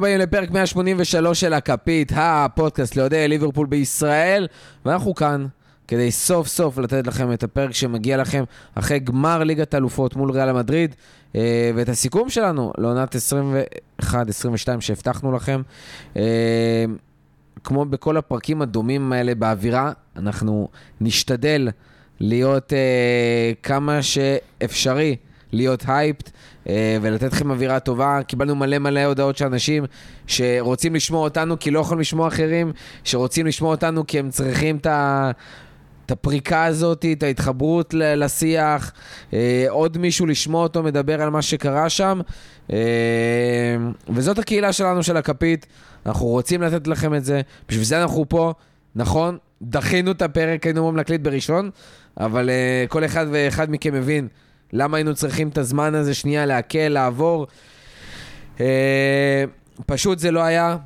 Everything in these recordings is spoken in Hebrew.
הבאים לפרק 183 של הכפית, הפודקאסט לאוהדי ליברפול בישראל, ואנחנו כאן כדי סוף סוף לתת לכם את הפרק שמגיע לכם אחרי גמר ליגת האלופות מול ריאל מדריד, אה, ואת הסיכום שלנו לעונת 21-22 שהבטחנו לכם. אה, כמו בכל הפרקים הדומים האלה באווירה, אנחנו נשתדל להיות אה, כמה שאפשרי. להיות הייפט ולתת לכם אווירה טובה. קיבלנו מלא מלא הודעות של אנשים שרוצים לשמוע אותנו כי לא יכולים לשמוע אחרים, שרוצים לשמוע אותנו כי הם צריכים את ה... את הפריקה הזאת, את ההתחברות לשיח, אה, עוד מישהו לשמוע אותו מדבר על מה שקרה שם. אה, וזאת הקהילה שלנו של הכפית, אנחנו רוצים לתת לכם את זה, בשביל זה אנחנו פה, נכון, דחינו את הפרק, היינו אמורים להקליט בראשון, אבל אה, כל אחד ואחד מכם מבין למה היינו צריכים את הזמן הזה שנייה להקל, לעבור. אה, פשוט זה לא היה.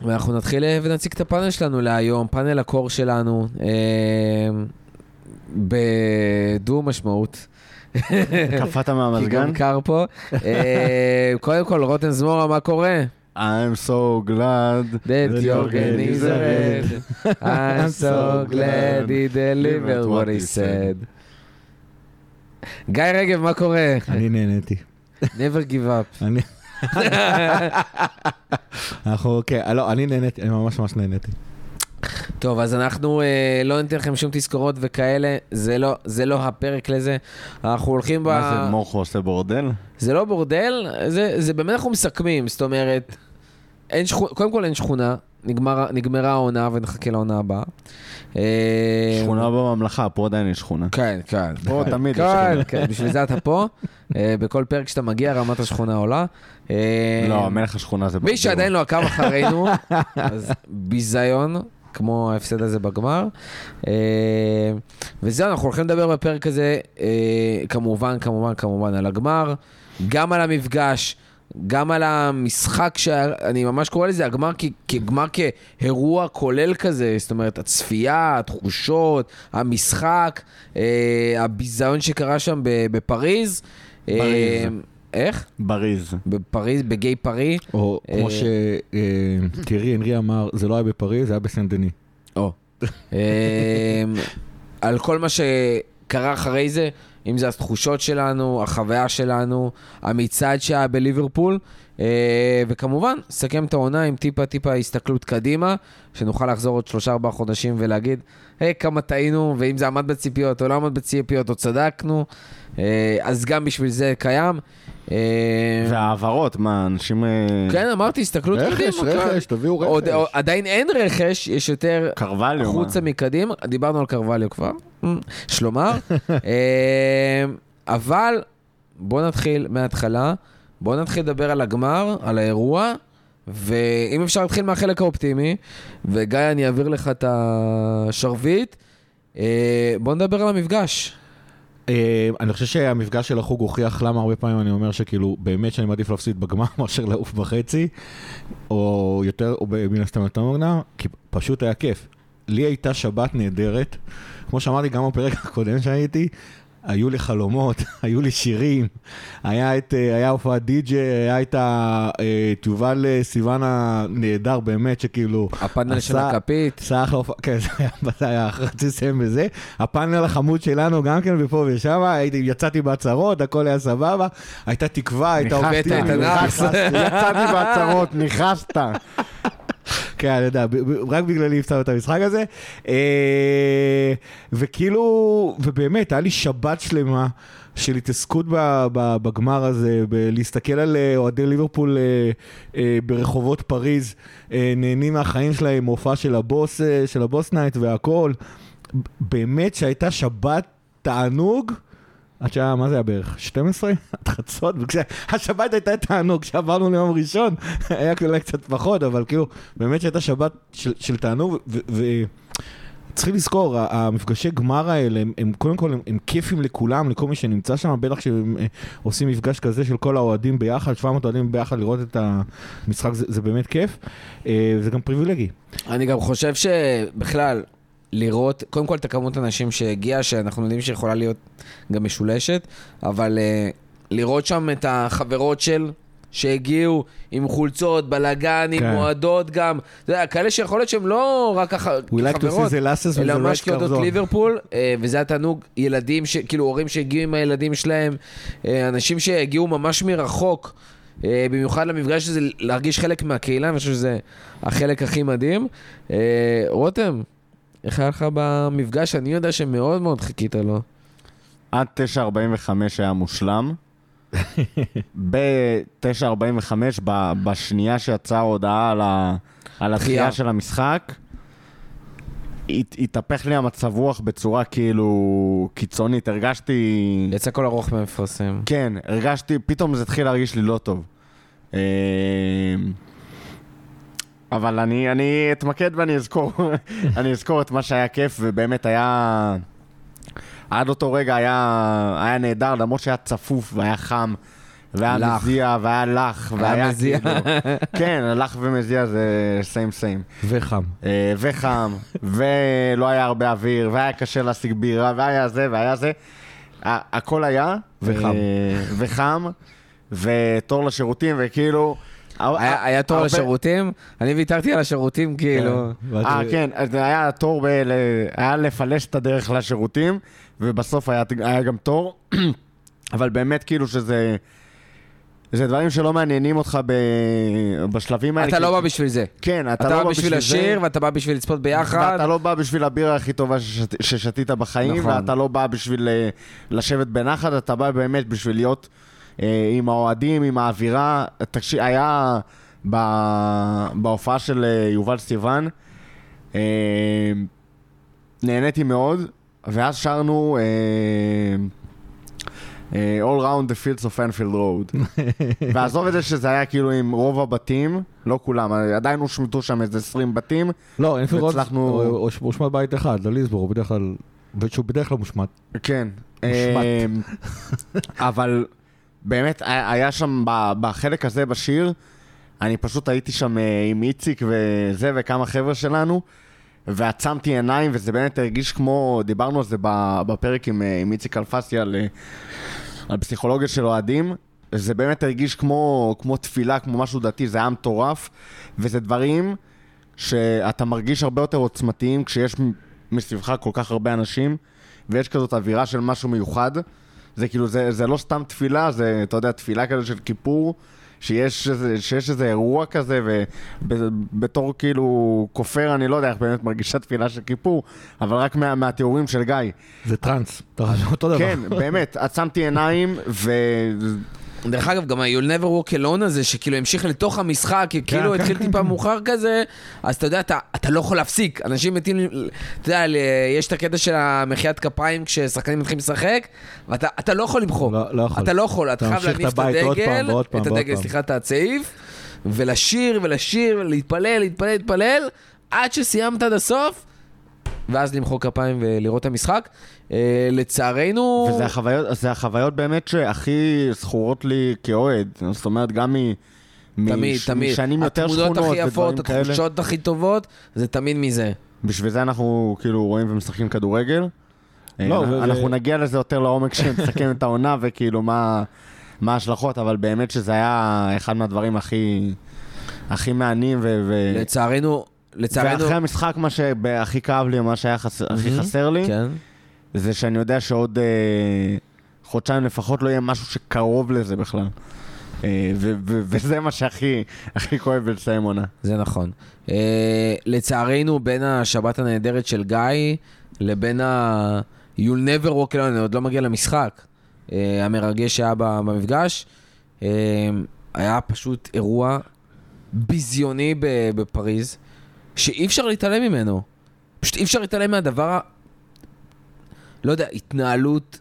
ואנחנו נתחיל אה, ונציג את הפאנל שלנו להיום, פאנל הקור שלנו, אה, בדו משמעות. קפאת מהמזגן? כי גם קר פה. אה, קודם כל, רוטן זמורה, מה קורה? I'm so glad that Jorgen is a red. I'm so glad he delivered what he said. גיא רגב, מה קורה? אני נהניתי. never give up. אני... אנחנו, כן, לא, אני נהניתי, אני ממש ממש נהניתי. טוב, אז אנחנו אה, לא ניתן לכם שום תזכורות וכאלה, זה לא, זה לא הפרק לזה. אנחנו הולכים ב... מה זה, מורכו עושה בורדל? זה לא בורדל, זה, זה באמת אנחנו מסכמים, זאת אומרת, אין שכונה, קודם כל אין שכונה, נגמר, נגמרה העונה ונחכה לעונה הבאה. אה, שכונה בממלכה, פה עדיין יש שכונה. כן, כן. פה כן, תמיד יש כן, שכונה. כן, בשביל זה אתה פה. אה, בכל פרק שאתה מגיע, רמת השכונה עולה. אה, לא, מלך השכונה זה... מי שעדיין לא עקב אחרינו, אז ביזיון, כמו ההפסד הזה בגמר. וזהו, אנחנו הולכים לדבר בפרק הזה, כמובן, כמובן, כמובן, על הגמר, גם על המפגש. גם על המשחק, שאני ממש קורא לזה הגמר כגמר כאירוע כולל כזה, זאת אומרת, הצפייה, התחושות, המשחק, אה, הביזיון שקרה שם ב- בפריז. אה, פריז. איך? בריז. בפריז, בגיי פרי. או אה, כמו שתיארי הנרי אמר, זה לא היה בפריז, זה היה בסן דני. או. אמ, על כל מה שקרה אחרי זה, אם זה התחושות שלנו, החוויה שלנו, המצעד שהיה בליברפול, וכמובן, סכם את העונה עם טיפה טיפה הסתכלות קדימה, שנוכל לחזור עוד שלושה ארבעה חודשים ולהגיד, היי, כמה טעינו, ואם זה עמד בציפיות או לא עמד בציפיות או צדקנו, אה, אז גם בשביל זה קיים. אה, והעברות, מה, אנשים... אה, כן, אמרתי, הסתכלות קדימה. רכש, כן. רכש, תביאו רכש. עוד, עדיין אין רכש, יש יותר קרווליו? החוצה מקדימה, דיברנו על קרווליו כבר, יש לומר. אה, אבל בואו נתחיל מההתחלה, בואו נתחיל לדבר על הגמר, על האירוע, ואם אפשר להתחיל מהחלק האופטימי, וגיא, אני אעביר לך את השרביט, אה, בואו נדבר על המפגש. אה, אני חושב שהמפגש של החוג הוכיח למה הרבה פעמים אני אומר שכאילו, באמת שאני מעדיף להפסיד בגמר מאשר לעוף בחצי, או יותר, או מן הסתם יותר מוקדם, כי פשוט היה כיף. לי הייתה שבת נהדרת, כמו שאמרתי גם בפרק הקודם שהייתי, היו לי חלומות, היו לי שירים, היה את, אה, היה הופעת די-ג'יי, היה את ה- אה, יובל אה, סיוון הנהדר באמת, שכאילו... הפאנל של הכפית. עשה אחלה הופעה, כן, זה היה- זה היה, רציתי לסיים בזה. הפאנל החמוד שלנו גם כן, ופה ושם, הייתי, יצאתי בהצהרות, הכל היה סבבה, הייתה תקווה, הייתה את הנאחס. יצאתי בהצהרות, ניחסת. כן, אני יודע, רק בגללי הפסדנו את המשחק הזה. אה, וכאילו, ובאמת, היה לי שבת שלמה של התעסקות בגמר הזה, בלהסתכל על אה, אוהדי ליברפול אה, ברחובות פריז, נהנים מהחיים שלהם, הופעה של הבוס, של ה Boss Night והכל. באמת שהייתה שבת תענוג. עד שהיה, מה זה היה בערך? 12? עד חצות? השבת הייתה תענוג, כשעברנו ליום ראשון, היה אולי קצת פחות, אבל כאילו, באמת שהייתה שבת של, של תענוג, וצריך לזכור, המפגשי גמר האלה, הם, הם קודם כל, הם, הם כיפים לכולם, לכל מי שנמצא שם, בטח כשהם אה, עושים מפגש כזה של כל האוהדים ביחד, 700 אוהדים ביחד, לראות את המשחק, זה, זה באמת כיף, אה, זה גם פריבילגי. אני גם חושב שבכלל, לראות, קודם כל את הכמות האנשים שהגיעה, שאנחנו יודעים שיכולה להיות גם משולשת, אבל uh, לראות שם את החברות של, שהגיעו עם חולצות, בלאגנים, כן. מועדות גם. אתה יודע, כאלה שיכול להיות שהם לא רק like see חברות, אלא ממש on. ליברפול, אה, וזה התענוג, ילדים, ש- כאילו הורים שהגיעו עם הילדים שלהם, אה, אנשים שהגיעו ממש מרחוק, במיוחד למפגש הזה, להרגיש חלק מהקהילה, אני חושב שזה החלק הכי מדהים. רותם, איך היה לך במפגש? אני יודע שמאוד מאוד חיכית לו. עד 9.45 היה מושלם. ב-9.45, ב- בשנייה שיצאה ההודעה על, ה- על דחייה. הדחייה של המשחק, הת- התהפך לי המצב רוח בצורה כאילו קיצונית. הרגשתי... יצא כל הרוח מהמפרסם. כן, הרגשתי, פתאום זה התחיל להרגיש לי לא טוב. אבל אני, אני אתמקד ואני אזכור, אני אזכור את מה שהיה כיף, ובאמת היה... עד אותו רגע היה, היה נהדר, למרות שהיה צפוף והיה חם, והיה לח. מזיע, והיה לח, היה והיה מזיע. כאילו... כן, לח ומזיע זה סיים סיים. וחם. אה, וחם, ולא היה הרבה אוויר, והיה קשה להשיג בירה, והיה זה, והיה זה. הכל היה. וחם. אה, וחם, ותור לשירותים, וכאילו... היה תור לשירותים? אני ויתרתי על השירותים, כאילו. אה, כן, היה תור, היה לפלש את הדרך לשירותים, ובסוף היה גם תור. אבל באמת, כאילו שזה... זה דברים שלא מעניינים אותך ב... בשלבים האלה. אתה כי- לא בא בשביל זה. כן, אתה, אתה לא בא בשביל זה. לשיר, ואתה בא בשביל לצפות ביחד. ואתה לא בא בשביל הבירה הכי טובה ששת, ששתית בחיים, נכון. ואתה לא בא בשביל אה, לשבת בנחת, אתה בא באמת בשביל להיות עם האוהדים, עם האווירה. תקשיב, היה בהופעה של אה, יובל סיוון, אה, נהניתי מאוד, ואז שרנו אה, אה, All Round the Fields of Anfield Road. ועזוב את זה שזה היה כאילו עם רוב הבתים, לא כולם, עדיין הושמטו שם איזה 20 בתים. לא, אין פירות, והצלחנו- הושמט בית אחד, לליסבורג, הוא בדרך כלל, שהוא בדרך כלל מושמט. כן. מושמט. אבל באמת, היה שם בחלק הזה בשיר, אני פשוט הייתי שם אה, עם איציק וזה, וכמה חבר'ה שלנו, ועצמתי עיניים, וזה באמת הרגיש כמו, דיברנו על זה בפרק עם, אה, עם איציק אלפסי על, אה, על פסיכולוגיה של אוהדים. זה באמת הרגיש כמו, כמו תפילה, כמו משהו דתי, זה היה מטורף, וזה דברים שאתה מרגיש הרבה יותר עוצמתיים כשיש מסביבך כל כך הרבה אנשים, ויש כזאת אווירה של משהו מיוחד. זה כאילו, זה, זה לא סתם תפילה, זה, אתה יודע, תפילה כזה של כיפור, שיש איזה, שיש איזה אירוע כזה, ובתור כאילו כופר, אני לא יודע איך באמת מרגישה תפילה של כיפור, אבל רק מה, מהתיאורים של גיא. זה טראנס, אותו דבר. כן, באמת, עצמתי עיניים, ו... דרך אגב, גם ה-You'll never walk alone הזה, שכאילו המשיך לתוך המשחק, כי כאילו כן, התחיל כן, טיפה מאוחר כזה, אז אתה יודע, אתה, אתה לא יכול להפסיק. אנשים מתים, אתה יודע, יש את הקטע של המחיית כפיים כששחקנים מתחילים לשחק, ואתה אתה לא יכול למחוא. לא- לא יכול. אתה לא יכול, אתה חייב להניף את הדגל, את הדגל. סליחה, את הצעיף, ולשיר ולשיר ולהתפלל, להתפלל, להתפלל, עד שסיימת עד הסוף, ואז למחוא כפיים ולראות את המשחק. אה, לצערנו... וזה החוויות, זה החוויות באמת שהכי זכורות לי כאוהד. זאת אומרת, גם מ... מ- תמיד, ש- תמיד. משנים יותר שכונות התמונות הכי יפות, ודברים כאלה. התחושות הכי טובות, זה תמיד מזה. בשביל זה אנחנו כאילו רואים ומשחקים כדורגל. לא, אה, ו- אנחנו ו- נגיע לזה יותר לעומק כשנסכם את העונה וכאילו מה מה ההשלכות, אבל באמת שזה היה אחד מהדברים הכי הכי ו... ו- לצערנו, לצערנו... ואחרי המשחק, מה שהכי כאב לי, מה שהיה הכי. חסר לי, כן. זה שאני יודע שעוד אה, חודשיים לפחות לא יהיה משהו שקרוב לזה בכלל. אה, ו- ו- וזה מה שהכי הכי כואב בלסיים עונה. זה נכון. Uh, לצערנו, בין השבת הנהדרת של גיא לבין ה... You'll never walk alone, אני עוד לא מגיע למשחק, uh, המרגש שהיה במפגש, uh, היה פשוט אירוע ביזיוני בפריז, שאי אפשר להתעלם ממנו. פשוט אי אפשר להתעלם מהדבר ה... לא יודע, התנהלות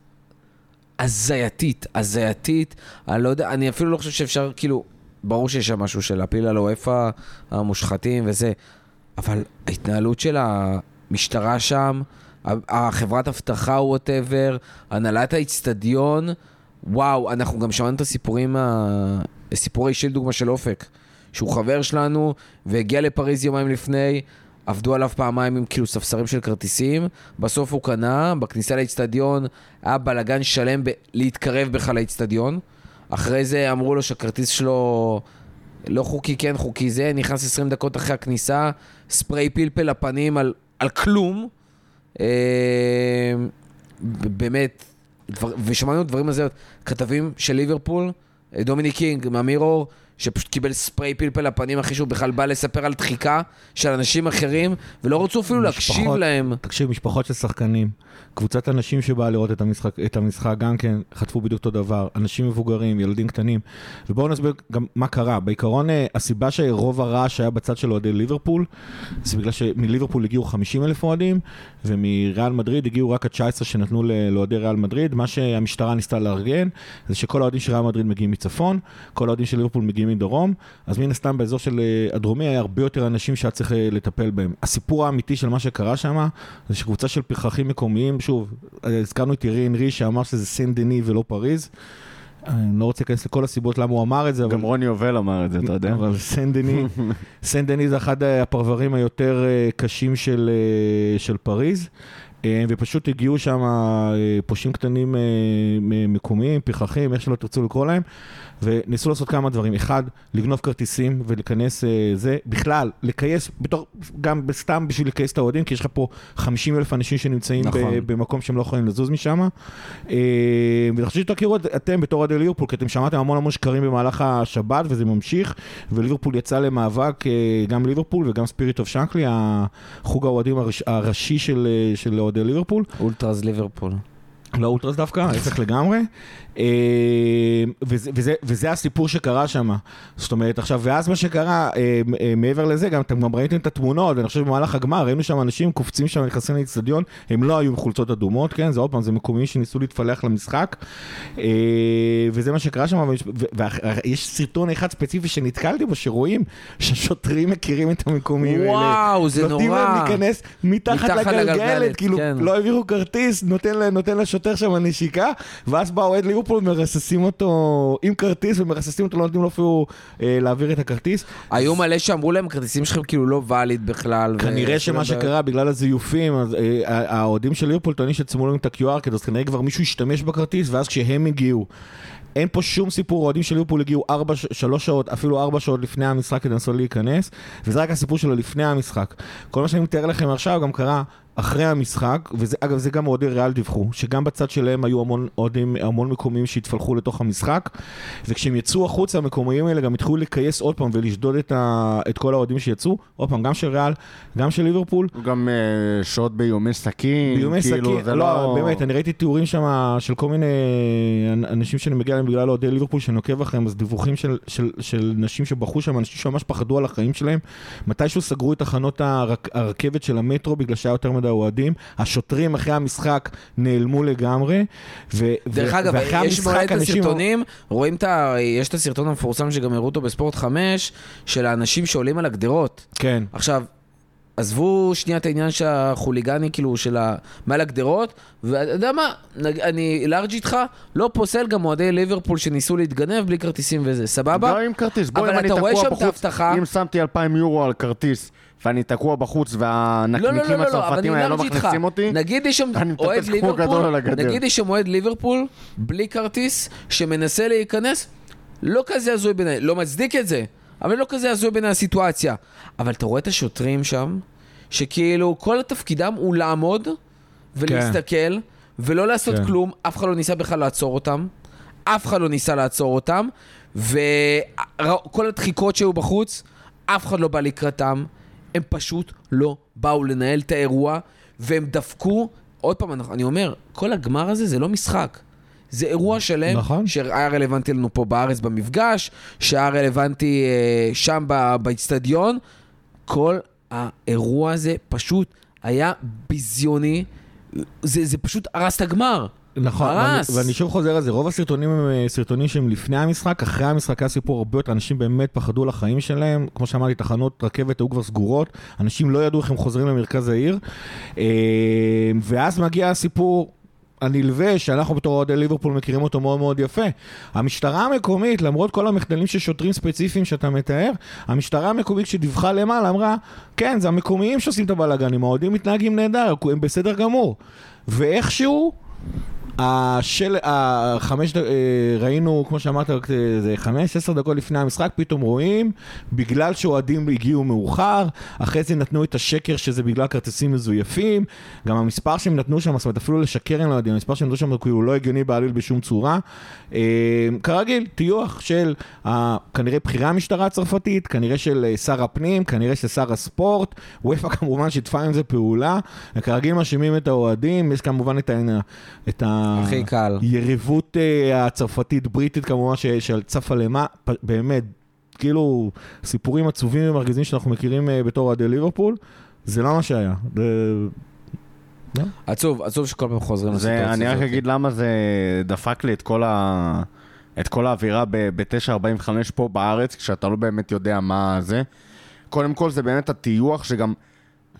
הזייתית, הזייתית, אני לא יודע, אני אפילו לא חושב שאפשר, כאילו, ברור שיש שם משהו של להפיל על אוהפה המושחתים וזה, אבל ההתנהלות של המשטרה שם, החברת אבטחה וואטאבר, הנהלת האיצטדיון, וואו, אנחנו גם שמענו את הסיפורים, סיפורי אישי לדוגמה של אופק, שהוא חבר שלנו והגיע לפריז יומיים לפני, עבדו עליו פעמיים עם כאילו ספסרים של כרטיסים, בסוף הוא קנה, בכניסה לאיצטדיון היה בלאגן שלם ב- להתקרב בכלל לאיצטדיון. אחרי זה אמרו לו שהכרטיס שלו לא חוקי, כן חוקי זה, נכנס 20 דקות אחרי הכניסה, ספרי פלפל לפנים על, על כלום. אה, באמת, דבר, ושמענו דברים על זה, כתבים של ליברפול, אה, דומיניק קינג מהמירור, שפשוט קיבל ספריי פלפל לפנים אחרי שהוא בכלל בא לספר על דחיקה של אנשים אחרים, ולא רצו אפילו להקשיב משפחות- להם. תקשיב, משפחות של שחקנים, קבוצת אנשים שבאה לראות את המשחק, את המשחק גם כן חטפו בדיוק אותו דבר, אנשים מבוגרים, ילדים קטנים. ובואו נסביר גם מה קרה. בעיקרון, אה, הסיבה שרוב הרעש היה בצד של אוהדי ליברפול, זה בגלל שמליברפול הגיעו 50 אלף אוהדים, ומריאל מדריד הגיעו רק ה-19 שנתנו לאוהדי ריאל מדריד. מה שהמשטרה ניסתה לארגן, זה שכל האוהדים של ריאל מדריד מגיעים מצפון, כל האוהדים של ליברפול מגיעים מדרום, אז מן הסתם באזור של אה, הדרומי היה הרבה יותר אנשים שהיה צריך אה, לטפל בהם. הסיפור האמיתי של מה שקרה שם, זה שקבוצה של פרחחים מקומיים, שוב, אה, הזכרנו את ירי אנרי שאמר שזה סן דני ולא פריז. אני לא רוצה להיכנס לכל הסיבות למה הוא אמר את זה, אבל... גם רוני יובל אמר את זה, אתה יודע? אבל סן דני, סן דני זה אחד הפרברים היותר קשים של, של פריז, ופשוט הגיעו שם פושעים קטנים מקומיים, פרחחים, איך שלא תרצו לקרוא להם, וניסו לעשות כמה דברים. אחד, לגנוב כרטיסים ולהיכנס אה, זה, בכלל, לכייס, בתור, גם סתם בשביל לכייס את האוהדים, כי יש לך פה 50 אלף אנשים שנמצאים נכון. ב- במקום שהם לא יכולים לזוז משם. אה, ואני חושב שתכירו את- אתם בתור אוהדי ליברפול, כי אתם שמעתם המון המון שקרים במהלך השבת, וזה ממשיך, וליברפול יצא למאבק, אה, גם ליברפול וגם Spirit of Shankly, החוג האוהדים הראש- הראשי של אה, אוהדי ליברפול. אולטרס ליברפול. לא אולטרס דווקא, ההפך לגמרי. אה, וזה, וזה, וזה הסיפור שקרה שם. זאת אומרת, עכשיו, ואז מה שקרה, אה, אה, מעבר לזה, גם אתם גם ראיתם את התמונות, ואני חושב במהלך הגמר, ראינו שם אנשים קופצים שם, נכנסים לאצטדיון, הם לא היו עם חולצות אדומות, כן? זה עוד פעם, זה מקומיים שניסו להתפלח למשחק. וזה מה שקרה שם, ויש סרטון אחד ספציפי שנתקלתי בו, שרואים שהשוטרים מכירים את המקומיים האלה. וואו, זה נותנים נורא. להם להיכנס מתחת מתחת לגלגלת, לגלגלת, כאילו, כן. לא העבירו כרטיס, נותן, נותן לשוטר שם נשיקה, ואז בא אוהד ליברפול, מרססים אותו עם כרטיס, ומרססים אותו, לא נותנים לו אפילו אה, להעביר את הכרטיס. היו מלא שאמרו להם, הכרטיסים שלכם כאילו לא ואליד בכלל. כנראה שמה שקרה בגלל הזיופים, אה, האוהדים של ליברפול טוענים שצמו להם את ה-QR, אז כנראה כבר מישהו השתמש בכרטיס, ואז כשהם הגיעו, אין פה שום סיפור, אוהדים של ליברפול הגיעו ארבע, ש- שלוש שעות, אפילו ארבע שעות לפני המשחק כדי לנסות להיכנס, וזה רק הסיפור שלו לפני המשחק. כל מה שאני מתאר לכם עכשיו גם קרה אחרי המשחק, ואגב זה גם אוהדי ריאל דיווחו, שגם בצד שלהם היו המון אוהדים, המון מקומיים שהתפלחו לתוך המשחק, וכשהם יצאו החוצה, המקומיים האלה גם התחילו לכייס עוד פעם ולשדוד את, ה, את כל האוהדים שיצאו, עוד פעם, גם של ריאל, גם של ליברפול, גם אה, שעות באיומי סכין, באיומי כאילו, סכין, זה לא, לא... באמת, אני ראיתי תיאורים שם של כל מיני אנשים שאני מגיע אליהם בגלל אוהדי ליברפול שאני עוקב אחריהם, אז דיווחים של, של, של נשים שבחרו שם, אנשים שממש פחדו על החיים שלהם. מתישהו סגרו את תחנות הרכבת של המטרו בגלל שהיה יותר מדי אוהדים. השוטרים אחרי המשחק נעלמו לגמרי. ו, דרך ו- אגב, ואחרי יש המשחק אנשים- הסרטונים, רואים את ה... יש את הסרטון המפורסם שגם הראו אותו בספורט 5, של האנשים שעולים על הגדרות. כן. עכשיו, עזבו שנייה את העניין שהחוליגני, כאילו, של ה... מעל הגדרות, ואתה יודע מה, נג... אני לארג' איתך, לא פוסל גם אוהדי ליברפול שניסו להתגנב בלי כרטיסים וזה, סבבה? לא עם כרטיס, בוא, אבל אם אני אתה רואה תקוע שם את בחוץ, ההבטחה. אם שמתי 2,000 יורו על כרטיס, ואני תקוע בחוץ, לא, לא, והנקניקים לא, הצרפתים האלה לא. מכניסים אותי, נגיד שם אני אוהד מטפס כמו גדול על ליברפול, הגדר. נגיד יש שם אוהד ליברפול, בלי כרטיס, שמנסה להיכנס, לא כזה הזוי בעיניי, לא מצדיק את זה, אבל לא כזה הזוי בעיניי הסיטואציה. אבל אתה רואה את השוטרים שם, שכאילו כל תפקידם הוא לעמוד ולהסתכל, ולא לעשות כן. כלום, אף אחד לא ניסה בכלל לעצור אותם. אף אחד לא ניסה לעצור אותם, וכל הדחיקות שהיו בחוץ, אף אחד לא בא לקראתם. הם פשוט לא באו לנהל את האירוע, והם דפקו, עוד פעם, אני אומר, כל הגמר הזה זה לא משחק. זה אירוע שלם, נכון. שהיה רלוונטי לנו פה בארץ במפגש, שהיה רלוונטי אה, שם באיצטדיון. כל האירוע הזה פשוט היה ביזיוני. זה, זה פשוט הרס את הגמר. נכון, ואני, הרס. ואני שוב חוזר על זה, רוב הסרטונים הם אה, סרטונים שהם לפני המשחק, אחרי המשחק היה סיפור הרבה יותר, אנשים באמת פחדו על החיים שלהם, כמו שאמרתי, תחנות רכבת היו כבר סגורות, אנשים לא ידעו איך הם חוזרים למרכז העיר, אה, ואז מגיע הסיפור הנלווה, שאנחנו בתור אוהדי ליברפול מכירים אותו מאוד מאוד יפה. המשטרה המקומית, למרות כל המחדלים של שוטרים ספציפיים שאתה מתאר, המשטרה המקומית שדיווחה למעלה אמרה, כן, זה המקומיים שעושים את הבלאגנים, האוהדים מתנהגים נהדר, הם בסדר גמור. ואיכשהו... השל, החמש, אה, ראינו, כמו שאמרת, אה, זה חמש, עשר דקות לפני המשחק, פתאום רואים, בגלל שאוהדים הגיעו מאוחר, אחרי זה נתנו את השקר שזה בגלל כרטיסים מזויפים, גם המספר שהם נתנו שם, זאת אומרת, אפילו לשקר הם לא יודעים, המספר שהם נתנו שם כאילו לא הגיוני בעליל בשום צורה. אה, כרגיל, טיוח של אה, כנראה בכירי המשטרה הצרפתית, כנראה של שר הפנים, כנראה של שר הספורט, וופא כמובן שיתפה עם זה פעולה, וכרגיל מאשימים את האוהדים, יש כמובן את ה... את ה... הכי קל. היריבות אה, הצרפתית-בריטית כמובן ש- של צפה למה, באמת, כאילו סיפורים עצובים ומרגיזים שאנחנו מכירים אה, בתור אוהדי ליברפול, זה לא מה שהיה. זה- עצוב, עצוב שכל פעם חוזרים לסיטואציה הזאת. אני רק אגיד למה זה דפק לי את כל, ה... את כל האווירה ב-9.45 פה בארץ, כשאתה לא באמת יודע מה זה. קודם כל זה באמת הטיוח שגם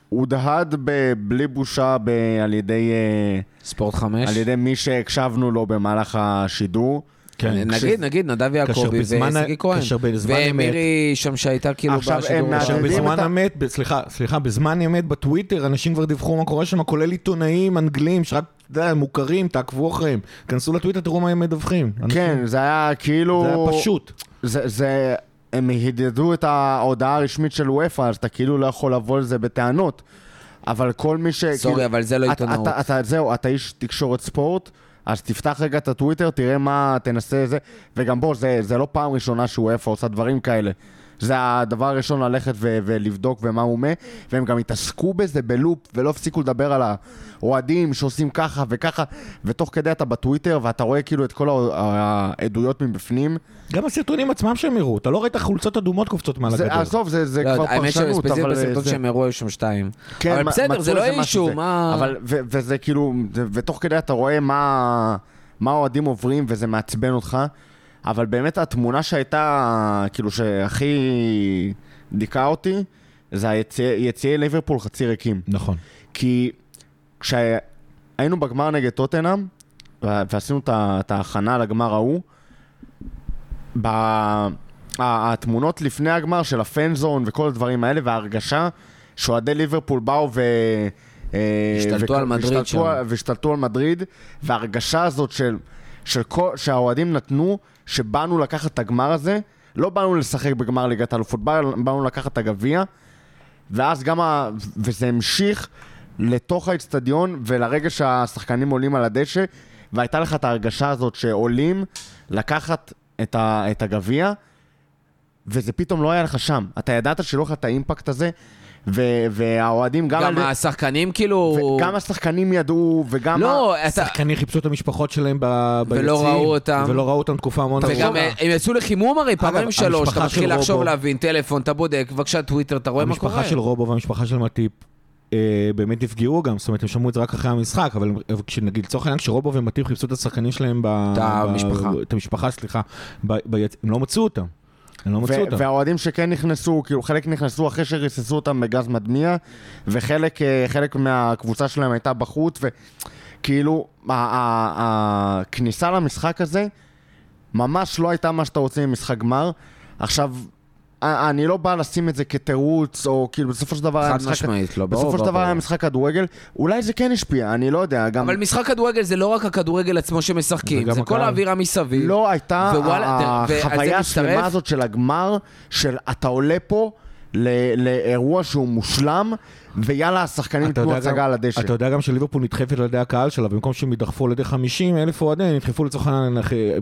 הודהד ב- בלי בושה ב- על, ידי, אה, ספורט חמש. על ידי מי שהקשבנו לו במהלך השידור. כן, נגיד, נגיד, נדב יעקבי ושגיא כהן. כאשר בזמן אמת- ומירי שם שהייתה כאילו עכשיו, בשידור. הם כאשר מעודדים בזמן את ה- אמת, ב- סליחה, סליחה, בזמן אמת בטוויטר אנשים כבר דיווחו מה קורה שם, כולל עיתונאים אנגלים שרק, אתה יודע, מוכרים, תעקבו אחריהם. כנסו לטוויטר, תראו מה הם מדווחים. אנשים- כן, זה היה כאילו... זה היה פשוט. זה, זה, הם הידדו את ההודעה הרשמית של וופא, אז אתה כאילו לא יכול לבוא לזה בטענות. אבל כל מי ש... סורי, כאילו, אבל זה לא אתה- עיתונאות. אתה, אתה, זהו, אתה איש תקשורת ספורט, אז תפתח רגע את הטוויטר, תראה מה, תנסה זה, וגם בוא, זה, זה לא פעם ראשונה שוופא עושה דברים כאלה. זה הדבר הראשון ללכת ו- ולבדוק ומה הוא מה, והם גם התעסקו בזה בלופ, ולא הפסיקו לדבר על האוהדים שעושים ככה וככה, ותוך כדי אתה בטוויטר, ואתה רואה כאילו את כל העדויות מבפנים. גם הסרטונים עצמם שהם הראו, אתה לא רואה את החולצות אדומות קופצות מעל הגדר. זה, עזוב, זה, זה לא, כבר האמת פרשנות, אבל... בסרטון זה- שהם הראו היו שם שתיים. כן, אבל בסדר, זה לא אישו. מה... אבל, ו, וזה כאילו, ותוך כדי אתה רואה מה, מה האוהדים עוברים וזה מעצבן אותך, אבל באמת התמונה שהייתה, כאילו, שהכי דיכאה אותי, זה היציאי יציאי ליברפול חצי ריקים. נכון. כי כשהיינו בגמר נגד טוטנאם, ו- ועשינו את ההכנה לגמר ההוא, ב- התמונות לפני הגמר של הפנזון וכל הדברים האלה, וההרגשה שאוהדי ליברפול באו ו... אה, השתלטו וכ- על מדריד שם. והשתלטו על מדריד, וההרגשה הזאת של, של כל, שהאוהדים נתנו, שבאנו לקחת את הגמר הזה, לא באנו לשחק בגמר ליגת האלופות, באנו לקחת את הגביע, ואז גם, ה... וזה המשיך לתוך האצטדיון ולרגע שהשחקנים עולים על הדשא, והייתה לך את ההרגשה הזאת שעולים לקחת את, ה... את הגביע, וזה פתאום לא היה לך שם. אתה ידעת שלא לך את האימפקט הזה, ו... והאוהדים גם... גם על- השחקנים כאילו... וגם השחקנים ידעו, וגם... לא, אתה... שחקנים חיפשו את המשפחות שלהם ב- ביציעים. ולא ראו אותם. ולא ראו אותם תקופה מאוד וגם ארוכה. אה, הם יצאו לחימום הרי פעמיים שלוש, אתה מתחיל לחשוב להבין, טלפון, אתה בודק, בבקשה טוויטר, אתה רואה מה קורה. המשפחה של רובו והמשפחה של מטיפ אה, באמת נפגעו גם, זאת אומרת, הם שמעו את זה רק אחרי המשחק, אבל כשנגיד, לצורך העניין, כשרובו ומטיפ חיפשו את השחקנים שלהם ב... את המשפחה. את המשפחה, סליחה, הם לא מצאו אותם. הם לא מצאו אותם. והאוהדים שכן נכנסו, כאילו חלק נכנסו אחרי שריססו אותם בגז מדמיע, וחלק אה, מהקבוצה שלהם הייתה בחוץ, וכאילו הכניסה למשחק הזה ממש לא הייתה מה שאתה רוצה ממשחק גמר. עכשיו, אני לא בא לשים את זה כתירוץ, או כאילו בסופו של דבר חד. משמעית, לא, ברור, בסופו של ברור, דבר היה. משחק כדורגל, אולי זה כן השפיע, אני לא יודע, גם... אבל משחק כדורגל זה לא רק הכדורגל עצמו שמשחקים, זה כל. האווירה מסביב. לא הייתה החוויה השלמה הזאת של הגמר, של אתה עולה פה לאירוע שהוא מושלם, ויאללה, השחקנים ייתנו הצגה על הדשא. אתה יודע גם שליברפול נדחפת על ידי הקהל שלה, במקום שהם יידחפו על ידי 50 אלף אוהדים, הם נדחפו לצורך העניין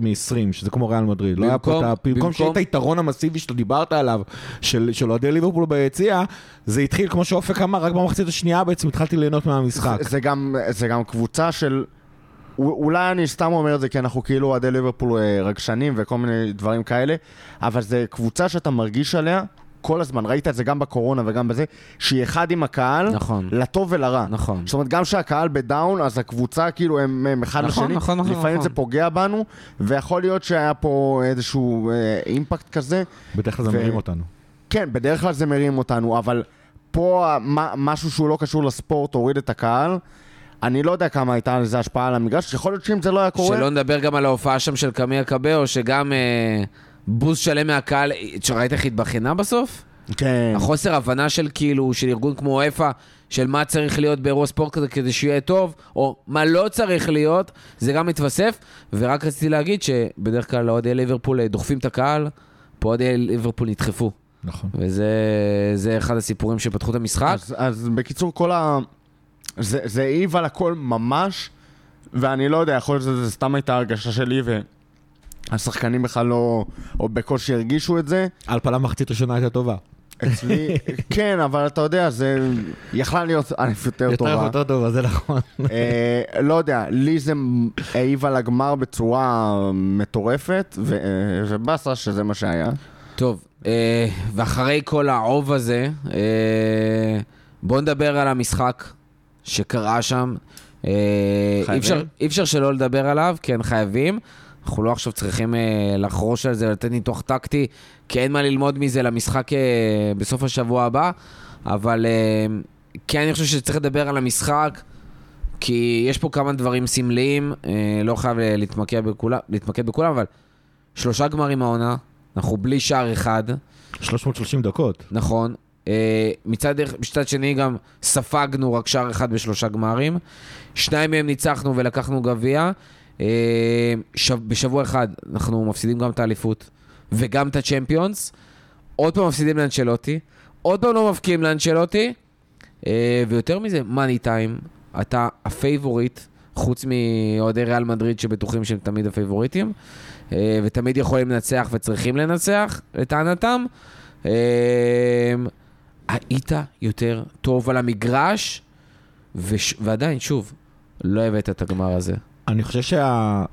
מ-20, שזה כמו ריאל מדריד. לא היה פה במקום- את ה- במקום שיהיה את היתרון המסיבי שאתה דיברת עליו, של של אוהדי ליברפול ביציע, זה התחיל, כמו שאופק אמר, רק במחצית השנייה בעצם התחלתי ליהנות מהמשחק. זה, זה, גם, זה גם קבוצה של... אולי אני סתם אומר את זה כי אנחנו כאילו אוהדי ליברפול אה, רגשנים וכל מיני דברים כאלה, אבל זה קבוצה שאתה מרגיש עליה כל הזמן, ראית את זה גם בקורונה וגם בזה, שהיא אחד עם הקהל, נכון. לטוב ולרע. נכון. זאת אומרת, גם כשהקהל בדאון, אז הקבוצה כאילו הם, הם אחד נכון, לשני, נכון, נכון, לפעמים נכון. זה פוגע בנו, ויכול להיות שהיה פה איזשהו אה, אימפקט כזה. בדרך כלל זה ו- מרים אותנו. כן, בדרך כלל זה מרים אותנו, אבל פה מה- משהו שהוא לא קשור לספורט הוריד את הקהל. אני לא יודע כמה הייתה לזה השפעה על המגרש, יכול להיות שאם זה לא היה קורה... שלא נדבר גם על ההופעה שם של קמיה קבאו, שגם אה, בוז שלם מהקהל, ראית איך התבכיינה בסוף? כן. החוסר הבנה של כאילו, של ארגון כמו אפה, של מה צריך להיות באירוע ספורט כזה כדי שיהיה טוב, או מה לא צריך להיות, זה גם מתווסף. ורק רציתי להגיד שבדרך כלל אוהדי ליברפול אה, דוחפים את הקהל, פה אוהדי ליברפול נדחפו. נכון. וזה זה אחד הסיפורים שפתחו את המשחק. אז, אז בקיצור, כל ה... זה, העיב על הכל ממש, ואני לא יודע, יכול להיות שזה סתם הייתה הרגשה שלי, והשחקנים בכלל לא, או בקושי הרגישו את זה. על פניו מחצית ראשונה הייתה טובה. אצלי, כן, אבל אתה יודע, זה יכלה להיות א' יותר טובה. יותר טובה, זה נכון. אה, לא יודע, לי זה העיב על הגמר בצורה מטורפת, אה, ובאסה שזה מה שהיה. טוב, אה, ואחרי כל העוב הזה, בואו נדבר על המשחק שקרה שם. אי אפשר שלא לדבר עליו, כן חייבים. אנחנו לא עכשיו צריכים אה, לחרוש על זה, לתת ניתוח טקטי, כי אין מה ללמוד מזה למשחק אה, בסוף השבוע הבא, אבל אה, כן, אני חושב שצריך לדבר על המשחק, כי יש פה כמה דברים סמליים, אה, לא חייב אה, להתמקד בכולם, להתמקד בכולם, אבל שלושה גמרים העונה, אנחנו בלי שער אחד, 330 דקות. נכון. אה, מצד, מצד שני גם ספגנו רק שער אחד בשלושה גמרים. שניים מהם ניצחנו ולקחנו גביע. אה, שב, בשבוע אחד אנחנו מפסידים גם את האליפות וגם את הצ'מפיונס. עוד פעם מפסידים לאנצ'לוטי. עוד פעם לא מבקיעים לאנצ'לוטי. אה, ויותר מזה, money time. אתה הפייבוריט, חוץ מאוהדי ריאל מדריד שבטוחים שהם תמיד הפייבוריטים. אה, ותמיד יכולים לנצח וצריכים לנצח, לטענתם. היית יותר טוב על המגרש, וש... ועדיין, שוב, לא הבאת את הגמר הזה. אני חושב שה...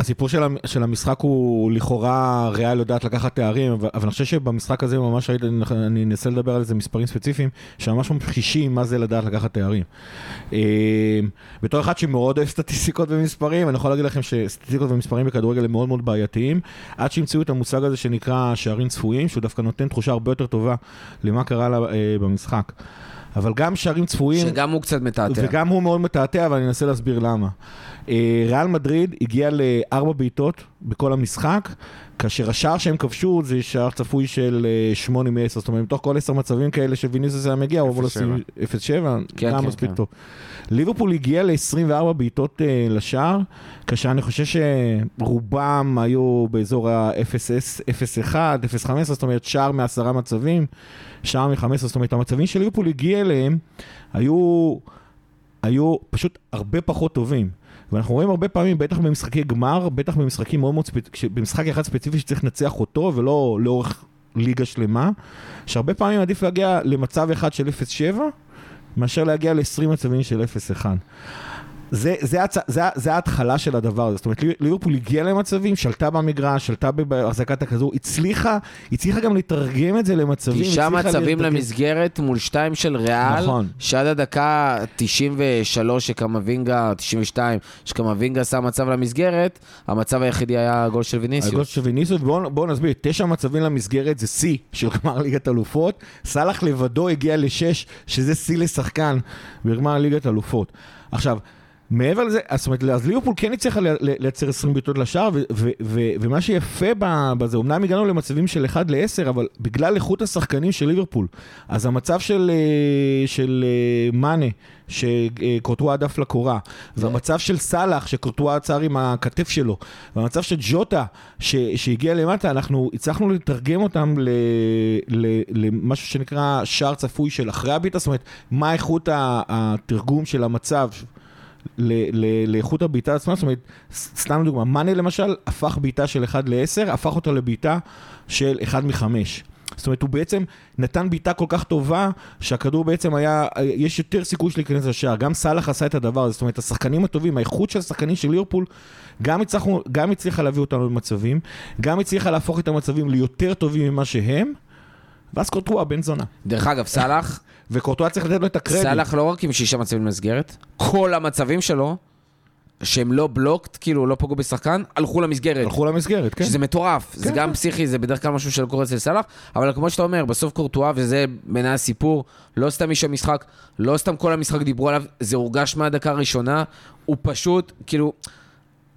הסיפור של, המ- של המשחק הוא לכאורה ריאל יודעת לקחת תארים, אבל, אבל אני חושב שבמשחק הזה ממש ראיתי, אני אנסה לדבר על איזה מספרים ספציפיים, שממש ממחישים מה זה לדעת לקחת תארים. אה, בתור אחד שמאוד אוהב סטטיסטיקות ומספרים, אני יכול להגיד לכם שסטטיסטיקות ומספרים בכדורגל הם מאוד מאוד בעייתיים, עד שימצאו את המושג הזה שנקרא שערים צפויים, שהוא דווקא נותן תחושה הרבה יותר טובה למה קרה לה, אה, במשחק. אבל גם שערים צפויים... שגם הוא קצת מתעתע. וגם הוא מאוד מתעתע, אבל אני אנסה להסביר למה. אה, ריאל מדריד הגיע לארבע בעיטות בכל המשחק, כאשר השער שהם כבשו זה שער צפוי של אה, שמונה מעשר, זאת אומרת, מתוך כל עשר מצבים כאלה שוויניסוס היה מגיע, הוא אמור לשים 0-7, כן, גם כן, מספיק כן. טוב. ליברפול הגיע ל-24 בעיטות אה, לשער, כאשר אני חושב שרובם היו באזור ה-0-1, 0-15, זאת אומרת שער מעשרה מצבים, שער מ-15, זאת אומרת הממצבים שליברפול הגיע אליהם היו, היו פשוט הרבה פחות טובים. ואנחנו רואים הרבה פעמים, בטח במשחקי גמר, בטח במשחקים מאוד מאוד ספציפיים, במשחק אחד ספציפי שצריך לנצח אותו ולא לאורך ליגה שלמה, שהרבה פעמים עדיף להגיע למצב אחד של 0-7, מאשר להגיע ל-20 מצבים של 0-1. זה, זה, הצ... זה, זה ההתחלה של הדבר הזה, זאת אומרת ליברפול הגיעה למצבים, שלטה במגרש, שלטה בהחזקת הכדור, הצליחה, הצליחה גם לתרגם את זה למצבים. תשעה מצבים לתרגם- למסגרת מול שתיים של ריאל, נכון. שעד הדקה 93 שקמבינגה, 92, שקמבינגה שם מצב למסגרת, המצב היחידי היה הגול של ויניסיוס. הגול של ויניסיוס, בואו בוא נסביר, תשע מצבים למסגרת זה שיא של גמר ליגת אלופות, סאלח לבדו הגיע לשש, שזה שיא לשחקן בגמר ליגת אלופות. עכשיו, מעבר לזה, זאת אומרת, אז ליברפול כן הצליחה לייצר 20 בעיטות לשער, ומה שיפה בזה, אמנם הגענו למצבים של 1 ל-10, אבל בגלל איכות השחקנים של ליברפול, אז המצב של, אה, של אה, מאנה, שקורטואה הדף לקורה, והמצב של סאלח, שקורטואה עצר עם הכתף שלו, והמצב של ג'וטה, ש- שהגיע למטה, אנחנו הצלחנו לתרגם אותם ל- ל- למשהו שנקרא שער צפוי של אחרי הבעיטה, זאת אומרת, מה איכות התרגום של המצב. לאיכות הבעיטה עצמה, זאת אומרת, סתם דוגמה, מאנה למשל הפך בעיטה של 1 ל-10, הפך אותה לבעיטה של 1 מ-5. זאת אומרת, הוא בעצם נתן בעיטה כל כך טובה, שהכדור בעצם היה, יש יותר סיכוי של להיכנס לשער. גם סאלח עשה את הדבר הזה, זאת אומרת, השחקנים הטובים, האיכות של השחקנים של ליברפול, גם, גם הצליחה להביא אותנו למצבים, גם הצליחה להפוך את המצבים ליותר טובים ממה שהם, ואז קורטואה בן זונה. דרך אגב, סאלח, וקורטואה צריך לתת לו את הקרדיט. סאלח לא רק עם שישה מצבים למסגרת, כל המצבים שלו, שהם לא בלוקט, כאילו לא פגעו בשחקן, הלכו למסגרת. הלכו למסגרת, כן. שזה מטורף, זה כן, גם כן. פסיכי, זה בדרך כלל משהו שלא קורה אצל סאלח, אבל כמו שאתה אומר, בסוף קורטואה, וזה בעיניי הסיפור, לא סתם איש המשחק, לא סתם כל המשחק דיברו עליו, זה הורגש מהדקה הראשונה, הוא פשוט, כאילו,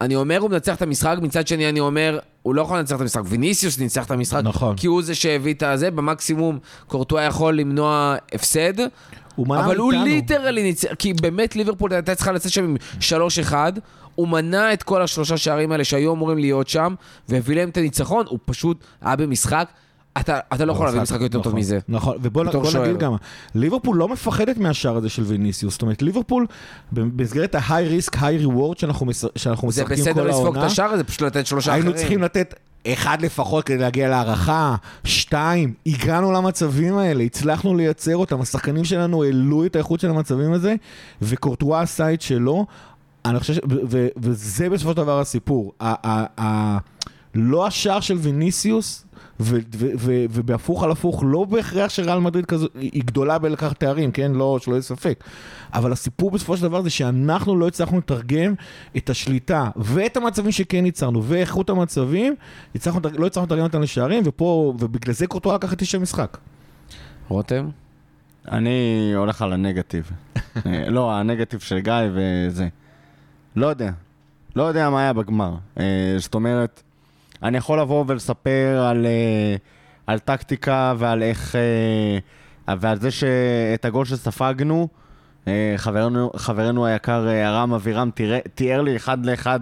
אני אומר הוא מנצח את המשחק, מצד שני אני אומר, הוא לא יכול לנצח את המשחק. ויניסיוס ניצח את המשחק, נכון. כי הוא זה שהביא את הזה, במקסימום קורטואה יכול למנוע הפסד. הוא מנע אבל הוא. ליטרלי ניצח, כי באמת ליברפול הייתה צריכה לצאת שם עם 3-1, הוא מנע את כל השלושה שערים האלה שהיו אמורים להיות שם, והביא להם את הניצחון, הוא פשוט היה במשחק, אתה, אתה לא יכול להביא משחק יותר טוב נכון, מזה. נכון, ובוא. נגיד גם, ליברפול לא מפחדת מהשער הזה של ויניסיוס. זאת אומרת, ליברפול, במסגרת ה-high risk, high reward שאנחנו שאנחנו זה משחקים בסדר כל לספוג את העונה, השער הזה, פשוט לתת שלושה אחרים. היינו צריכים לתת אחד לפחות כדי להגיע להערכה, שתיים, הגענו למצבים האלה, הצלחנו לייצר אותם, השחקנים שלנו העלו את האיכות של המצבים הזה, וקורטואה עשה את שלו. אני חושב, ש... וזה בסופו של דבר הסיפור. ה- ה- ה- לא השער של ויניסיוס, ובהפוך על הפוך, לא בהכרח שריאל מדריד כזו, היא גדולה בלקחת תארים, כן? לא, שלא יהיה ספק. אבל הסיפור בסופו של דבר זה שאנחנו לא הצלחנו לתרגם את השליטה ואת המצבים שכן ייצרנו, ואיכות המצבים, הצלחנו, לא הצלחנו לתרגם אותם לשערים, ופה, ובגלל זה קורטואה לקח את איש המשחק. רותם? אני הולך על הנגטיב. אה, לא, הנגטיב של גיא וזה. לא יודע. לא יודע מה היה בגמר. אה, זאת אומרת, אני יכול לבוא ולספר על, אה, על טקטיקה ועל איך... אה, ועל זה שאת הגול שספגנו, אה, חברנו, חברנו היקר ארם אבירם תיאר, לי אחד לאחד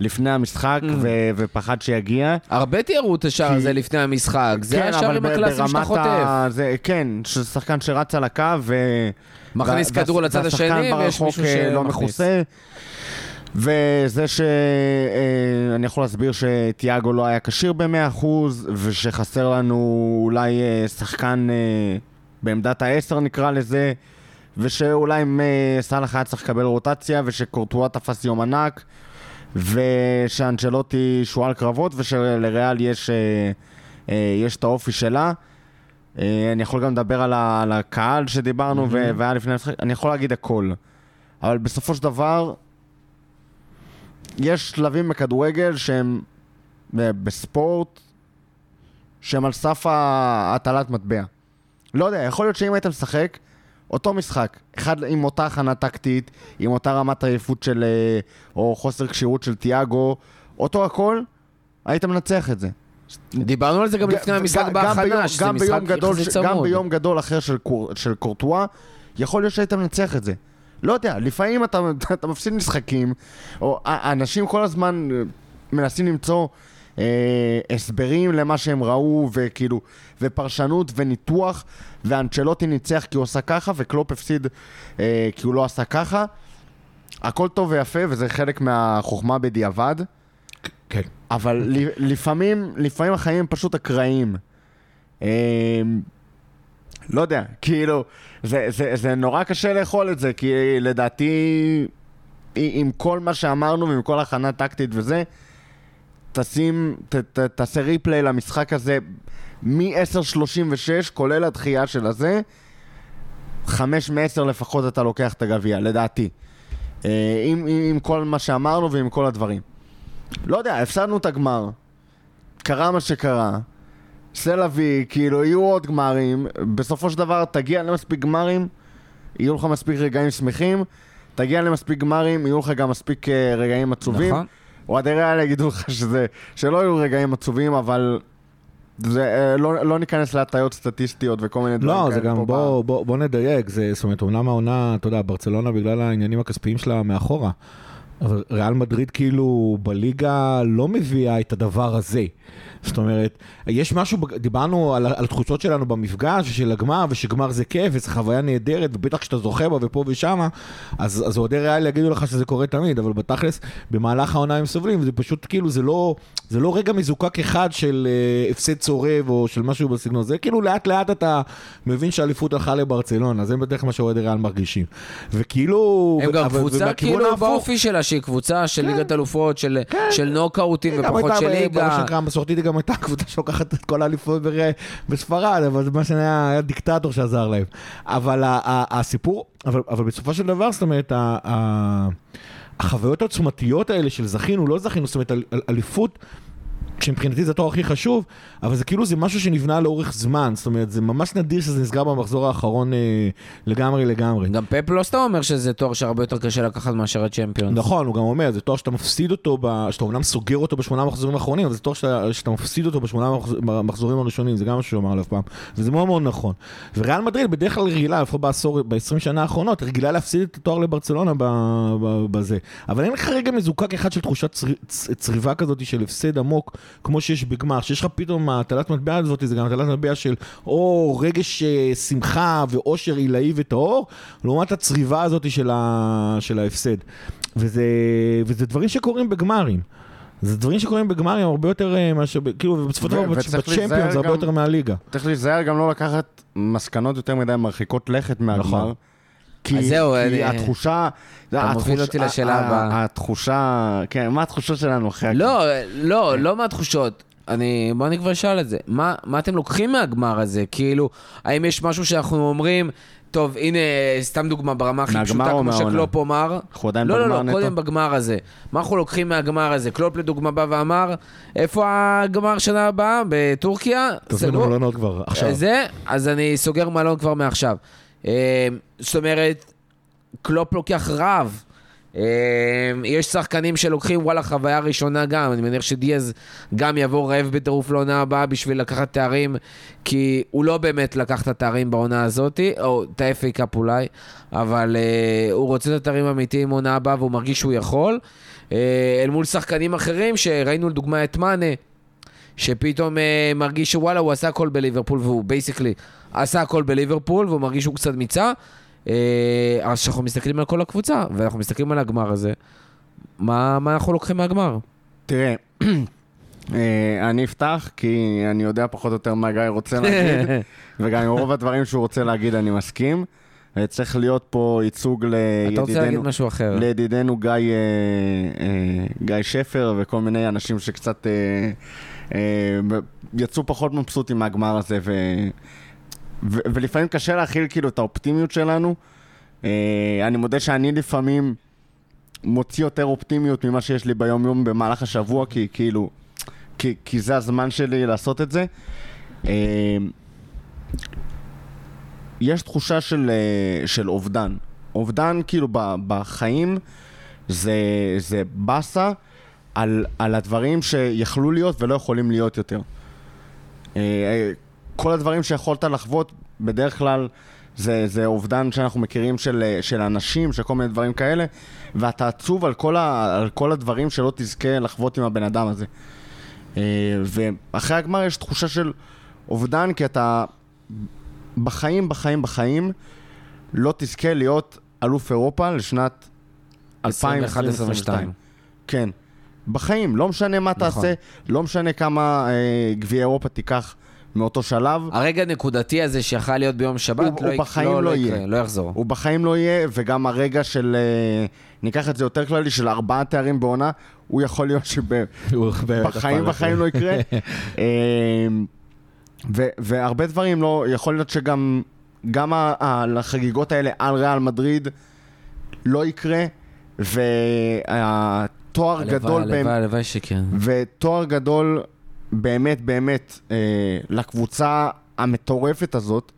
לפני המשחק ו, ופחד שיגיע. הרבה תיארו את השער כי- הזה לפני המשחק, זה כן, השערים הקלאסיים שאתה חוטף. ה- זה, כן, שחקן שרץ על הקו ו... מכניס וה- כדור והש- לצד השני, ויש מישהו אה, לא שמכניס. מכוסה. וזה שאני יכול להסביר שתיאגו לא היה כשיר ב-100% ושחסר לנו אולי אה, שחקן אה, בעמדת ה-10 נקרא לזה ושאולי אה, סאלח היה צריך לקבל רוטציה ושקורטואה תפס יום ענק ושאנצ'לוטי שועל קרבות ושלריאל יש, אה, אה, יש את האופי שלה. אה, אני יכול גם לדבר על, ה, על הקהל שדיברנו mm-hmm. והיה לפני המשחק, אני יכול להגיד הכל. אבל בסופו של דבר, יש שלבים בכדורגל שהם אה, בספורט, שהם על סף הטלת מטבע. לא יודע, יכול להיות שאם היית משחק, אותו משחק, אחד עם אותה הכנה טקטית, עם אותה רמת עייפות של, אה, או חוסר כשירות של תיאגו, אותו הכל, היית מנצח את זה. דיברנו על זה גם לפני המשחק גם- גם ביום- בהכנה, שזה משחק יחסית ש- גם צמוד. ביום גדול אחר של, קור, של קורטואה, יכול להיות שהיית מנצח את זה. לא יודע, לפעמים אתה, אתה מפסיד משחקים, או אנשים כל הזמן אה, מנסים למצוא אה, הסברים למה שהם ראו, וכאילו, ופרשנות וניתוח, ואנצ'לוטי ניצח כי הוא עשה ככה, וקלופ הפסיד אה, כי הוא לא עשה ככה. הכל טוב ויפה, וזה חלק מהחוכמה בדיעבד. כן. אבל לפעמים, לפעמים החיים הם פשוט אקראיים. אמ, לא יודע, כאילו, זה, זה, זה נורא קשה לאכול את זה, כי לדעתי, עם כל מה שאמרנו ועם כל הכנה טקטית וזה, תשים, ת, ת, תעשה ריפליי למשחק הזה מ-10.36, כולל הדחייה של הזה, 5 מ-10 לפחות אתה לוקח את הגביע, לדעתי. אה, עם, עם, עם כל מה שאמרנו ועם כל הדברים. לא יודע, הפסדנו את הגמר. קרה מה שקרה. סלאבי, כאילו, יהיו עוד גמרים. בסופו של דבר, תגיע למספיק גמרים, יהיו לך מספיק רגעים שמחים. תגיע למספיק גמרים, יהיו לך גם מספיק אה, רגעים עצובים. נכון. אוהדי ריאל יגידו לך שזה, שלא יהיו רגעים עצובים, אבל זה, אה, לא, לא ניכנס להטיות סטטיסטיות וכל מיני דברים לא, כאלה זה גם, פה בוא, בוא, בוא נדייק, זה, זאת אומרת, אומנם העונה, אתה יודע, ברצלונה בגלל העניינים הכספיים שלה מאחורה, אבל ריאל מדריד כאילו בליגה לא מביאה את הדבר הזה. זאת אומרת, יש משהו, דיברנו על, על התחושות שלנו במפגש של הגמר, ושגמר זה כיף, וזו חוויה נהדרת, ובטח כשאתה זוכה בה ופה ושמה, אז, אוהדי ריאל יגידו לך שזה קורה תמיד, אבל בתכלס, במהלך העונה הם סובלים, וזה פשוט כאילו, זה לא, זה לא רגע מזוקק אחד של אה, הפסד צורב, או של משהו בסגנון, זה כאילו לאט לאט אתה מבין שהאליפות הלכה לברצלונה, זה בדרך כלל מה שאוהדי ריאל מרגישים. וכאילו... הם גם קבוצה כאילו ההפוך- באופי שלה, שהיא קבוצה של ליגת אלופות, של- של נוקאוטים גם ופחות של ליגה. גם הייתה קבוצה שלוקחת את כל האליפות בספרד, אבל זה מה שהיה היה דיקטטור שעזר להם. אבל הסיפור, אבל אבל בסופו של דבר, זאת אומרת, החוויות העוצמתיות האלה של זכינו, לא זכינו, זאת אומרת, אל- אל- אליפות... שמבחינתי זה התואר הכי חשוב, אבל זה כאילו זה משהו שנבנה לאורך זמן, זאת אומרת, זה ממש נדיר שזה נסגר במחזור האחרון אה, לגמרי לגמרי. גם פפ לא סתם אומר שזה תואר שהרבה יותר קשה לקחת מאשר הצ'מפיונס. נכון, הוא גם אומר, זה תואר שאתה מפסיד אותו, ב... שאתה אומנם סוגר אותו בשמונה מחזורים האחרונים, אבל זה תואר שאתה, שאתה מפסיד אותו בשמונה מחז... מחזורים הראשונים, זה גם מה שהוא אמר עליו פעם, וזה מאוד מאוד נכון. וריאל מדריד בדרך כלל רגילה, לפחות בעשור, ב-20 שנה האחרונות, רגילה להפסיד את התואר לברצלונה ב... ב... בזה. אבל אין לך רגע מזוקק אחד של תחושת צר... צ... צריבה כזאת של הפסד עמוק, כמו שיש בגמר, שיש לך פתאום הטלת מטבע הזאת, זה גם הטלת מטבע של או רגש אה, שמחה ואושר עילאי וטהור, לעומת הצריבה הזאת של, ה... של ההפסד. וזה, וזה דברים שקורים בגמרים. זה דברים שקורים בגמרים הרבה יותר אה, מאשר, כאילו, ובסופו של דבר בצ'מפיון זה הרבה יותר מהליגה. צריך להיזהר גם לא לקחת מסקנות יותר מדי מרחיקות לכת מהגמר. נכון. כי, אז זהו, כי אני- התחושה... אתה מוביל אותי לשאלה הבאה. התחושה... כן, מה התחושות שלנו אחרי? לא, לא, לא מהתחושות. אני, בוא אני כבר אשאל את זה. מה, מה אתם לוקחים מהגמר הזה? כאילו, האם יש משהו שאנחנו אומרים, טוב, הנה, סתם דוגמה ברמה הכי פשוטה, כמו? שקלופ אמר. אנחנו עדיין לא, לא, בגמר לא, נטו? קודם בגמר הזה. מה אנחנו לוקחים מהגמר הזה? קלופ לדוגמה בא ואמר, איפה הגמר שנה הבאה? בטורקיה? תזמינו? מלונות כבר, עכשיו. זה, אז אני סוגר מלון כבר מעכשיו. אה, זאת אומרת, קלופ לוקח רב. אה, יש שחקנים שלוקחים, וואלה, חוויה ראשונה גם. אני מניח שדיאז גם יבוא רעב בטירוף לעונה הבאה בשביל לקחת תארים, כי הוא לא באמת לקח את התארים בעונה הזאת, או את ה-FA Cup אולי, אבל אה, הוא רוצה את התארים האמיתיים בעונה הבאה והוא מרגיש שהוא יכול. אה, אל מול שחקנים אחרים, שראינו לדוגמה את מאנה, שפתאום אה, מרגיש שוואלה, הוא עשה הכל בליברפול, והוא basically עשה הכל בליברפול, והוא מרגיש שהוא קצת מיצה. אה, אז כשאנחנו מסתכלים על כל הקבוצה, ואנחנו מסתכלים על הגמר הזה, מה, מה אנחנו לוקחים מהגמר? תראה, אה, אני אפתח, כי אני יודע פחות או יותר מה גיא רוצה להגיד, וגם עם רוב הדברים שהוא רוצה להגיד אני מסכים. צריך להיות פה ייצוג אתה רוצה להגיד לידידנו, משהו אחר? לידידנו גיא, גיא שפר וכל מיני אנשים שקצת יצאו פחות מבסוטים מהגמר הזה, ו, ו, ולפעמים קשה להכיל כאילו את האופטימיות שלנו. אה, אני מודה שאני לפעמים מוציא יותר אופטימיות ממה שיש לי ביום-יום במהלך השבוע, כי כאילו, כי, כי זה הזמן שלי לעשות את זה. אה, יש תחושה של, אה, של אובדן. אובדן כאילו בחיים זה, זה באסה על, על הדברים שיכלו להיות ולא יכולים להיות יותר. אה, אה, כל הדברים שיכולת לחוות בדרך כלל זה, זה אובדן שאנחנו מכירים של, אה, של אנשים, של כל מיני דברים כאלה, ואתה עצוב על כל, ה, על כל הדברים שלא תזכה לחוות עם הבן אדם הזה. ואחרי הגמר יש תחושה של אובדן, כי אתה בחיים, בחיים, בחיים לא תזכה להיות אלוף אירופה לשנת 2022. כן. בחיים, לא משנה מה נכון. תעשה, לא משנה כמה אה, גביע אירופה תיקח מאותו שלב, הרגע הנקודתי הזה שיכל להיות ביום שבת, הוא- לא, הוא בחיים לא, לא יקרה, יהיה. לא יחזור. הוא בחיים לא יהיה, וגם הרגע של, אה, ניקח את זה יותר כללי, של ארבעה תארים בעונה, הוא יכול להיות שבחיים בחיים לא יקרה. אה, ו- והרבה דברים לא, יכול להיות שגם גם ה- ה- לחגיגות האלה על ריאל מדריד לא יקרה, והתואר הלוואי, גדול הלוואי, באמת. הלוואי שכן. ותואר גדול באמת באמת אה, לקבוצה המטורפת הזאת,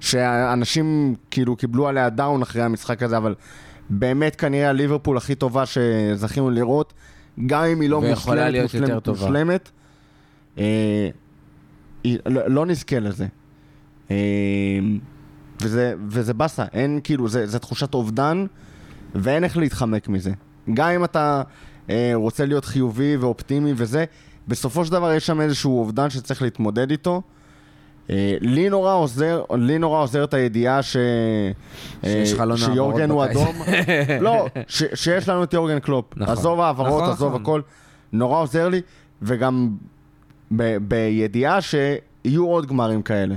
שאנשים כאילו קיבלו עליה דאון אחרי המשחק הזה, אבל באמת כנראה הליברפול הכי טובה שזכינו לראות, גם אם היא לא מושלמת, מושלמת, אה, היא, לא, לא נזכה לזה. אה, וזה, וזה באסה, אין כאילו, זה, זה תחושת אובדן, ואין איך להתחמק מזה. גם אם אתה אה, רוצה להיות חיובי ואופטימי וזה, בסופו של דבר יש שם איזשהו אובדן שצריך להתמודד איתו. אה, לי נורא עוזר, לי נורא עוזרת הידיעה ש... אה, שיש חלון שיורגן הוא אדום. לא, ש, שיש לנו את יורגן קלופ. נכון. עזוב העברות, נכון, עזוב נכון. הכל. נורא עוזר לי, וגם ב, בידיעה שיהיו עוד גמרים כאלה.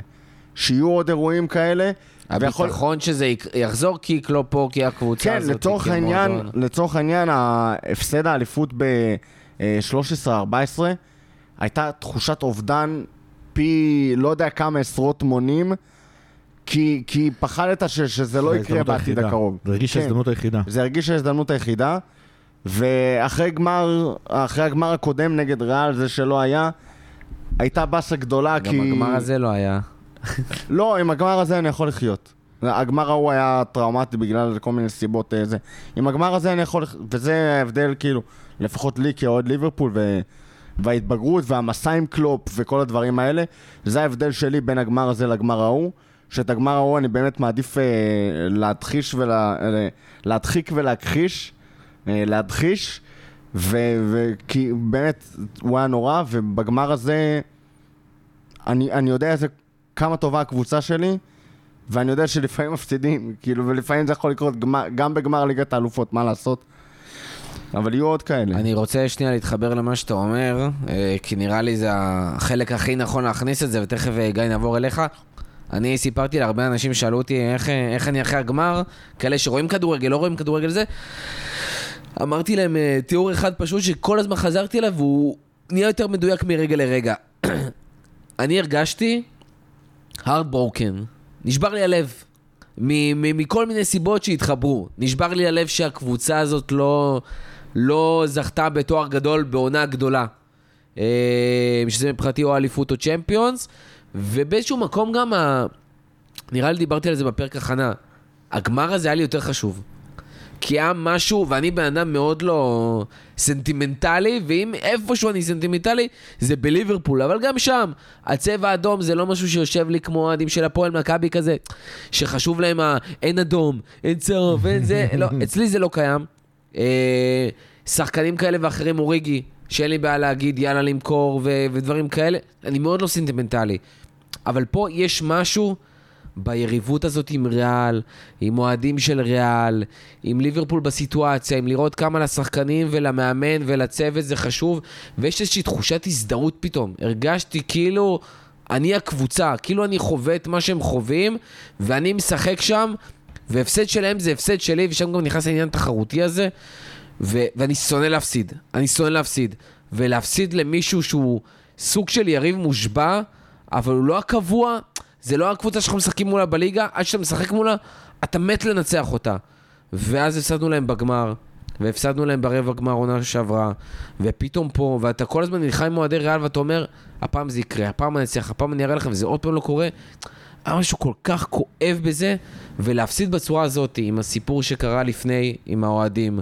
שיהיו עוד אירועים כאלה. הביטחון שזה יק- יחזור כי קלופ פה, כי הקבוצה כן, הזאת, לצורך כי העניין. לצורך העניין, הפסד האליפות ב-13-14 הייתה תחושת אובדן פי לא יודע כמה עשרות מונים, כי, כי פחדת ש, שזה לא יקרה בעתיד הקרוב. זה הרגיש כן. ההזדמנות היחידה. זה הרגיש ההזדמנות היחידה, ואחרי גמר, אחרי הגמר הקודם נגד ריאל, זה שלא היה, הייתה באסה גדולה, כי... גם הגמר הזה לא היה. לא, עם הגמר הזה אני יכול לחיות. הגמר ההוא היה טראומטי בגלל כל מיני סיבות אה, זה. עם הגמר הזה אני יכול, וזה ההבדל כאילו, לפחות לי כאוהד ליברפול, ו... וההתבגרות והמסע עם קלופ וכל הדברים האלה, זה ההבדל שלי בין הגמר הזה לגמר ההוא, שאת הגמר ההוא אני באמת מעדיף אה, להדחיש ולה... אה, להדחיק ולהכחיש, אה, להדחיש, ו- וכי באמת הוא היה נורא, ובגמר הזה אני, אני יודע איזה, כמה טובה הקבוצה שלי, ואני יודע שלפעמים מפסידים, כאילו, ולפעמים זה יכול לקרות גמר, גם בגמר ליגת האלופות, מה לעשות? אבל יהיו עוד כאלה. אני רוצה שנייה להתחבר למה שאתה אומר, אה, כי נראה לי זה החלק הכי נכון להכניס את זה, ותכף אה, גיא נעבור אליך. אני סיפרתי להרבה אנשים שאלו אותי איך, אה, איך אני אחרי הגמר, כאלה שרואים כדורגל, לא רואים כדורגל זה. אמרתי להם תיאור אחד פשוט שכל הזמן חזרתי אליו והוא נהיה יותר מדויק מרגע לרגע. אני הרגשתי hard broken, נשבר לי הלב. מכל מיני סיבות שהתחברו. נשבר לי הלב שהקבוצה הזאת לא, לא זכתה בתואר גדול בעונה גדולה. אה, שזה מבחינתי או אליפות או צ'מפיונס, ובאיזשהו מקום גם, ה... נראה לי דיברתי על זה בפרק הכנה, הגמר הזה היה לי יותר חשוב. כי היה משהו, ואני בן אדם מאוד לא סנטימנטלי, ואם איפשהו אני סנטימנטלי, זה בליברפול, אבל גם שם, הצבע האדום זה לא משהו שיושב לי כמו אוהדים של הפועל מכבי כזה, שחשוב להם ה... אין אדום, אין צהוב, אין זה, לא, אצלי זה לא קיים. אה, שחקנים כאלה ואחרים, אוריגי, שאין לי בעיה להגיד יאללה למכור ו- ודברים כאלה, אני מאוד לא סנטימנטלי. אבל פה יש משהו ביריבות הזאת עם ריאל, עם אוהדים של ריאל, עם ליברפול בסיטואציה, עם לראות כמה לשחקנים ולמאמן ולצוות זה חשוב, ויש איזושהי תחושת הזדהות פתאום. הרגשתי כאילו אני הקבוצה, כאילו אני חווה את מה שהם חווים, ואני משחק שם, והפסד שלהם זה הפסד שלי, ושם גם נכנס העניין התחרותי הזה, ו- ואני שונא להפסיד. אני שונא להפסיד. ולהפסיד למישהו שהוא סוג של יריב מושבע, אבל הוא לא הקבוע, זה לא הקבוצה שאנחנו משחקים מולה בליגה, עד שאתה משחק מולה, אתה מת לנצח אותה. ואז הפסדנו להם בגמר, והפסדנו להם ברבע גמר עונה שעברה, ופתאום פה, ואתה כל הזמן נלחם עם אוהדי ריאל ואתה אומר, הפעם זה יקרה, הפעם אני אצליח, הפעם אני אראה לכם, וזה עוד פעם לא קורה. היה משהו כל כך כואב בזה, ולהפסיד בצורה הזאת, עם הסיפור שקרה לפני, עם האוהדים,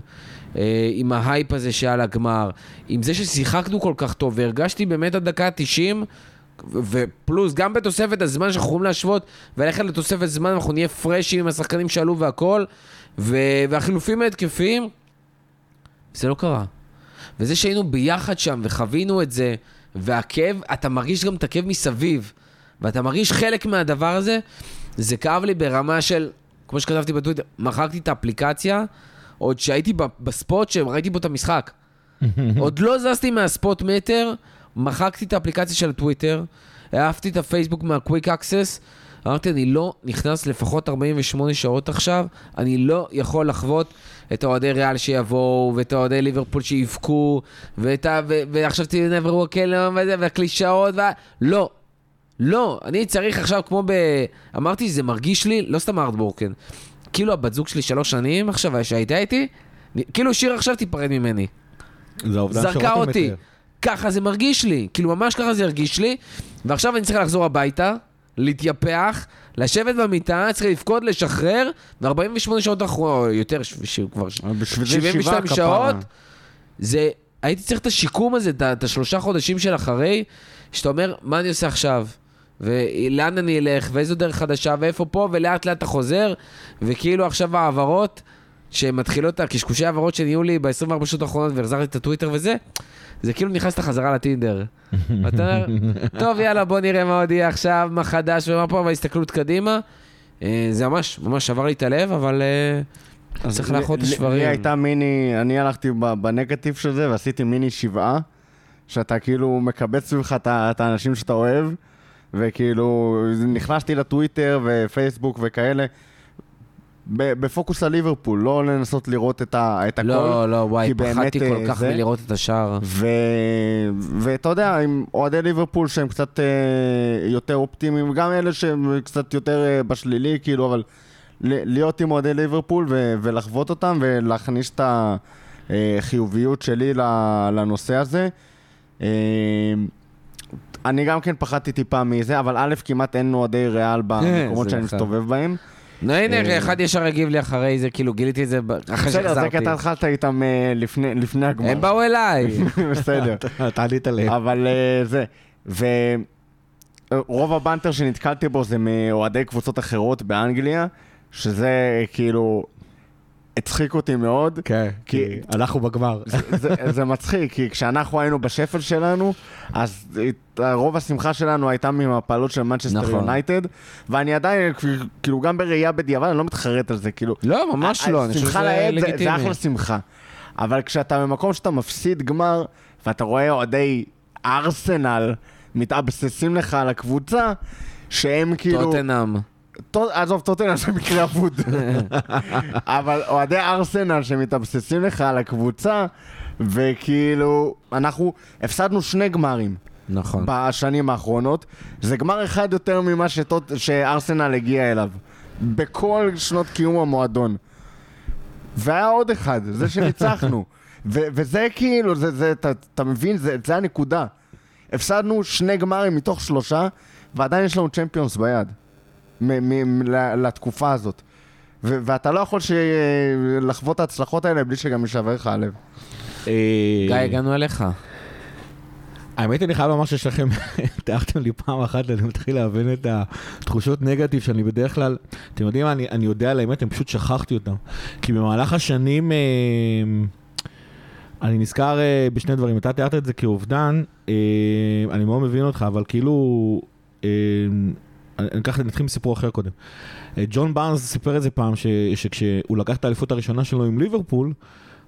אה, עם ההייפ הזה שהיה לגמר, עם זה ששיחקנו כל כך טוב, והרגשתי באמת עד דקה ה-90, ופלוס, גם בתוספת הזמן שאנחנו יכולים להשוות, וללכת לתוספת זמן, אנחנו נהיה פרשים עם השחקנים שעלו והכל, ו- והחילופים ההתקפיים, זה לא קרה. וזה שהיינו ביחד שם וחווינו את זה, והכאב, אתה מרגיש גם את הכאב מסביב, ואתה מרגיש חלק מהדבר הזה, זה כאב לי ברמה של, כמו שכתבתי בטוויטר, מחקתי את האפליקציה, עוד שהייתי בספוט שראיתי בו את המשחק. עוד לא זזתי מהספוט מטר, מחקתי את האפליקציה של הטוויטר, העפתי את הפייסבוק מהקוויק אקסס, אמרתי, אני לא נכנס לפחות 48 שעות עכשיו, אני לא יכול לחוות את האוהדי ריאל שיבואו, ואת האוהדי ליברפול שיבכו, ואת ה... ו... ועכשיו תהיה נברו וזה, והקלישאות, וה... לא. לא, אני צריך עכשיו כמו ב... אמרתי, זה מרגיש לי, לא סתם ארטבורקן, כאילו הבת זוג שלי שלוש שנים עכשיו, שהייתה איתי, כאילו שיר עכשיו תיפרד ממני. זה האובדן זרקה אותי. מתאר. ככה זה מרגיש לי, כאילו ממש ככה זה הרגיש לי, ועכשיו אני צריך לחזור הביתה, להתייפח, לשבת במיטה, צריך לפקוד, לשחרר, ו-48 שעות אחרונות, או יותר, כבר ש- בשביל זה 72 שבעה שעות. זה, הייתי צריך את השיקום הזה, את השלושה חודשים של אחרי, שאתה אומר, מה אני עושה עכשיו? ולאן אני אלך, ואיזו דרך חדשה, ואיפה פה, ולאט לאט אתה חוזר, וכאילו עכשיו ההעברות, שמתחילות, הקשקושי העברות שנהיו לי ב-24 שעות האחרונות, והחזרתי את הטוויטר וזה, זה כאילו נכנסת חזרה לטינדר. ואתה אומר, טוב, יאללה, בוא נראה מה עוד יהיה עכשיו, מה חדש ומה פה, וההסתכלות קדימה. אה, זה ממש, ממש שבר לי את הלב, אבל אה, צריך לאחות את השברים. לי הייתה מיני, אני הלכתי בנגטיב של זה ועשיתי מיני שבעה, שאתה כאילו מקבץ סביבך את האנשים שאתה אוהב, וכאילו נכנסתי לטוויטר ופייסבוק וכאלה. בפוקוס על ליברפול, לא לנסות לראות את, ה, את הכל. לא, לא, וואי, פחדתי כל אה, כך זה- מלראות את השער. ו... ואתה יודע, עם אוהדי ליברפול שהם קצת אה, יותר אופטימיים, גם אלה שהם קצת יותר אה, בשלילי, כאילו, אבל להיות עם אוהדי ליברפול ו... ולחוות אותם ולהכניס את ה... אה, שלי לנושא הזה. אה, אני גם כן פחדתי טיפה מזה, אבל א', כמעט אין אוהדי ריאל במקומות זה שאני. מסתובב בהם. נו, הנה, אה, אחד ישר הגיב לי אחרי זה, כאילו גיליתי את זה אחרי בסדר, זה. כי אתה התחלת איתם אה, לפני הגמר. הם באו אליי. בסדר. אתה עלית להם. אבל אה, זה, ורוב הבנטר שנתקלתי בו זה מאוהדי קבוצות אחרות באנגליה, שזה כאילו הצחיק אותי מאוד. כן, כי- אנחנו בגמר. זה, זה, זה מצחיק, כי כשאנחנו היינו בשפל שלנו, אז רוב השמחה שלנו הייתה ממפלות של מנצ'סטר נכון. יונייטד, ואני עדיין, כאילו גם בראייה בדיעבד, אני לא מתחרט על זה, כאילו... לא, ממש לא, אני חושב שזה לאיד זה- לגיטימי. אחלה שמחה. אבל כשאתה במקום שאתה מפסיד גמר, ואתה רואה אוהדי ארסנל מתאבססים לך על הקבוצה, שהם כאילו... טוטנאם. עזוב, טוטנאם זה מקרה אבוד. אבל אוהדי ארסנל שמתאבססים לך על הקבוצה, וכאילו, אנחנו הפסדנו שני גמרים נכון. בשנים האחרונות. זה גמר אחד יותר ממה שטוט... שארסנל הגיע אליו. בכל שנות קיום המועדון. והיה עוד אחד, זה שניצחנו. ו- וזה כאילו, זה, זה, אתה, אתה מבין, זה, זה הנקודה. הפסדנו שני גמרים מתוך שלושה, ועדיין יש לנו צ'מפיונס ביד. מ- מ- ל- לתקופה הזאת. ו- ואתה לא יכול ש- לחוות את ההצלחות האלה בלי שגם יישבר לך הלב. אה, גיא, הגענו אליך. האמת, אני חייב לומר שיש לכם, תיארתם לי פעם אחת, אני מתחיל להבין את התחושות נגטיב שאני בדרך כלל, אתם יודעים מה, אני, אני יודע על האמת, אני פשוט שכחתי אותם. כי במהלך השנים, אה, אני נזכר אה, בשני דברים, אתה תיארת את זה כאובדן, אה, אני מאוד מבין אותך, אבל כאילו, אה, אקח, נתחיל מסיפור אחר קודם. אה, ג'ון בארנס סיפר את זה פעם, ש, שכשהוא לקח את האליפות הראשונה שלו עם ליברפול,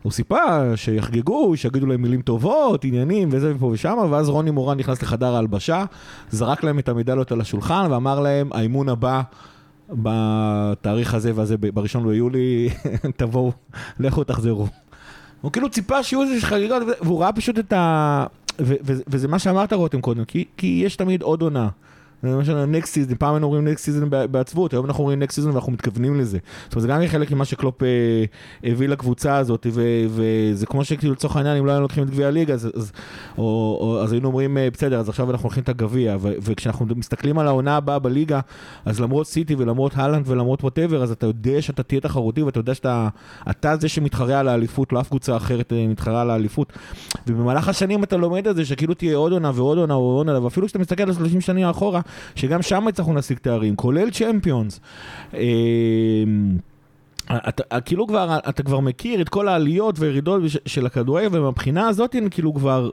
הוא סיפר שיחגגו, שיגידו להם מילים טובות, עניינים וזה ופה ושם, ואז רוני מורן נכנס לחדר ההלבשה, זרק להם את המדליות על השולחן ואמר להם, האימון הבא בתאריך הזה והזה, בראשון ביולי, תבואו, לכו תחזרו. הוא כאילו ציפה שיהיו איזה חגיגות, והוא ראה פשוט את ה... ו- ו- וזה מה שאמרת רותם קודם, כי, כי יש תמיד עוד עונה. שאומרים next season, פעם היינו אומרים next season בעצבות, היום אנחנו אומרים next season ואנחנו מתכוונים לזה. זאת אומרת, זה גם חלק ממה שקלופ אה, הביא לקבוצה הזאת, וזה כמו שכאילו לצורך העניין, אם לא היינו לוקחים את גביע הליגה, אז, או, או, אז היינו אומרים, אה, בסדר, אז עכשיו אנחנו לוקחים את הגביע, וכשאנחנו מסתכלים על העונה הבאה בליגה, אז למרות סיטי ולמרות הלנד ולמרות whatever, אז אתה יודע שאתה תהיה תחרותי, ואתה יודע שאתה אתה זה שמתחרה על האליפות, לא אף קבוצה אחרת אה, מתחרה על האליפות. ובמהלך השנים אתה לומד את זה, שכאילו תהיה עוד עונה ועוד עונה ועוד עונה, ואפילו כשאתה מסתכל על 30 שנים אחורה, שגם שם הצלחנו להשיג תארים, כולל צ'מפיונס. אתה, כאילו כבר, אתה כבר מכיר את כל העליות והירידות של הכדורגל, ומבחינה הזאת אני כאילו כבר...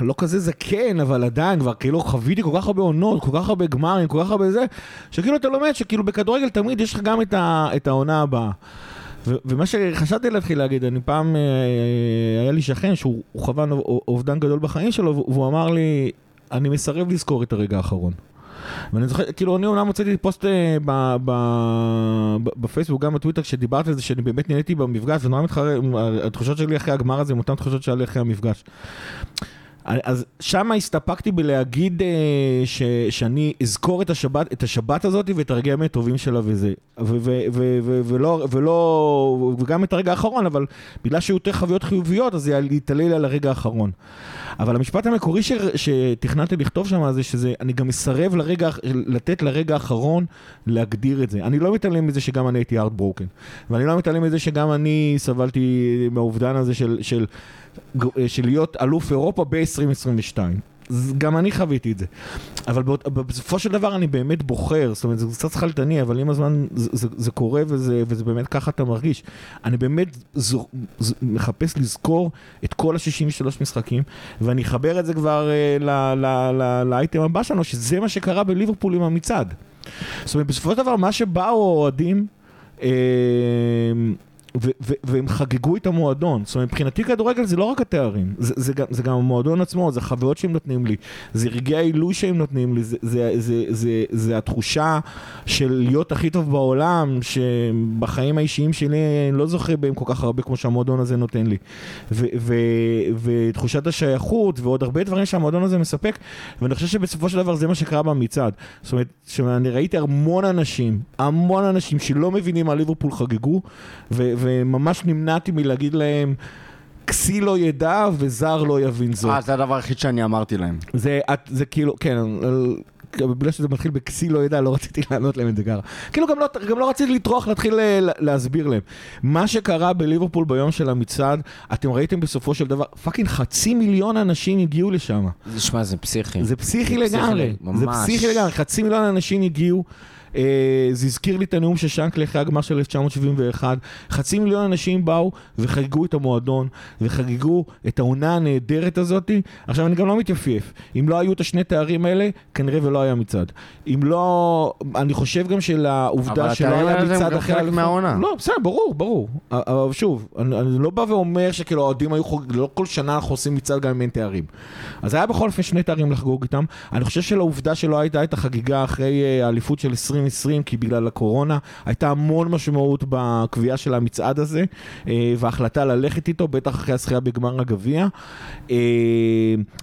לא כזה זקן, אבל עדיין כבר כאילו חוויתי כל כך הרבה עונות, כל כך הרבה גמרים, כל כך הרבה זה, שכאילו אתה לומד שכאילו בכדורגל תמיד יש לך גם את, ה, את העונה הבאה. ומה שחשבתי להתחיל להגיד, אני פעם, אה, היה לי שכן שהוא הוא חווה אובדן גדול בחיים שלו, והוא אמר לי, אני מסרב לזכור את הרגע האחרון. ואני זוכר, כאילו, אני אומנם הוצאתי פוסט אה, בפייסבוק, גם בטוויטר, כשדיברתי על זה, שאני באמת נהניתי במפגש, ונורא מתחרה, התחושות שלי אחרי הגמר הזה, הן אותן תחושות שהיה לי אחרי המפגש. אז שם הסתפקתי בלהגיד אה, ש, שאני אזכור את השבת, את השבת הזאת ואת הרגעים הימים הטובים שלה וזה. ו, ו, ו, ו, ולא, ולא, וגם את הרגע האחרון, אבל בגלל שהיו יותר חוויות חיוביות, אז זה היה להתעלל על הרגע האחרון. אבל המשפט המקורי ש, שתכננתי לכתוב שם זה שזה, אני גם מסרב לרגע, לתת לרגע האחרון להגדיר את זה. אני לא מתעלם מזה שגם אני הייתי ארט ברוקן. ואני לא מתעלם מזה שגם אני סבלתי מהאובדן הזה של, של, של להיות אלוף אירופה ב-2022. גם אני חוויתי את זה. אבל בסופו של דבר אני באמת בוחר, זאת אומרת, זה קצת שכלתני, אבל עם הזמן זה, זה, זה קורה וזה, וזה באמת ככה אתה מרגיש. אני באמת זו, זו, מחפש לזכור את כל ה-63 משחקים, ואני אחבר את זה כבר אה, לאייטם הבא שלנו, שזה מה שקרה בליברפול עם המצעד. זאת אומרת, בסופו של דבר, מה שבאו האוהדים, אה, ו- ו- והם חגגו את המועדון. זאת אומרת, מבחינתי כדורגל זה לא רק התארים, זה, זה, גם, זה גם המועדון עצמו, זה החוויות שהם נותנים לי, זה רגעי העילוי שהם נותנים לי, זה, זה, זה, זה, זה התחושה של להיות הכי טוב בעולם, שבחיים האישיים שלי אני לא זוכר בהם כל כך הרבה כמו שהמועדון הזה נותן לי. ו- ו- ותחושת השייכות ועוד הרבה דברים שהמועדון הזה מספק, ואני חושב שבסופו של דבר זה מה שקרה במצעד. זאת אומרת, שאני ראיתי המון אנשים, המון אנשים שלא מבינים מה ליברפול חגגו, ו- וממש נמנעתי מלהגיד להם, כסיל לא ידע ובער לא יבין זאת. אה, זה הדבר היחיד שאני אמרתי להם. זה, את, זה כאילו, כן, בגלל שזה מתחיל בכסיל לא ידע, לא רציתי לענות להם את זה ככה. כאילו גם לא, גם לא רציתי לטרוח להתחיל ל- להסביר להם. מה שקרה בליברפול ביום של המצעד, אתם ראיתם בסופו של דבר, פאקינג חצי מיליון אנשים הגיעו לשם. זה- שמע, זה פסיכי. זה פסיכי זה פסיכי לגמרי. זה פסיכי לגמרי, חצי מיליון אנשים הגיעו. אה, זה הזכיר לי את הנאום של אחרי הגמר של 1971. חצי מיליון אנשים באו וחגגו את המועדון, וחגגו את העונה הנהדרת הזאת. עכשיו, אני גם לא מתייפייף. אם לא היו את השני תארים האלה, כנראה ולא היה מצעד. אם לא... אני חושב גם שלעובדה אבל שלא התארים היה האלה הם מצעד גם חלק מהעונה. לא, בסדר, ברור, ברור. אבל שוב, אני, אני לא בא ואומר שכאילו האוהדים היו חוג... לא כל שנה אנחנו עושים מצעד גם אם אין תארים. אז היה בכל אופן שני תארים לחגוג איתם. אני חושב שלעובדה שלא הייתה את החגיגה אחרי אה, האליפות של 2020, כי בגלל הקורונה, הייתה המון משמעות בקביעה של המצעד הזה, אה, וההחלטה ללכת איתו, בטח אחרי הזכייה בגמר הגביע. אה,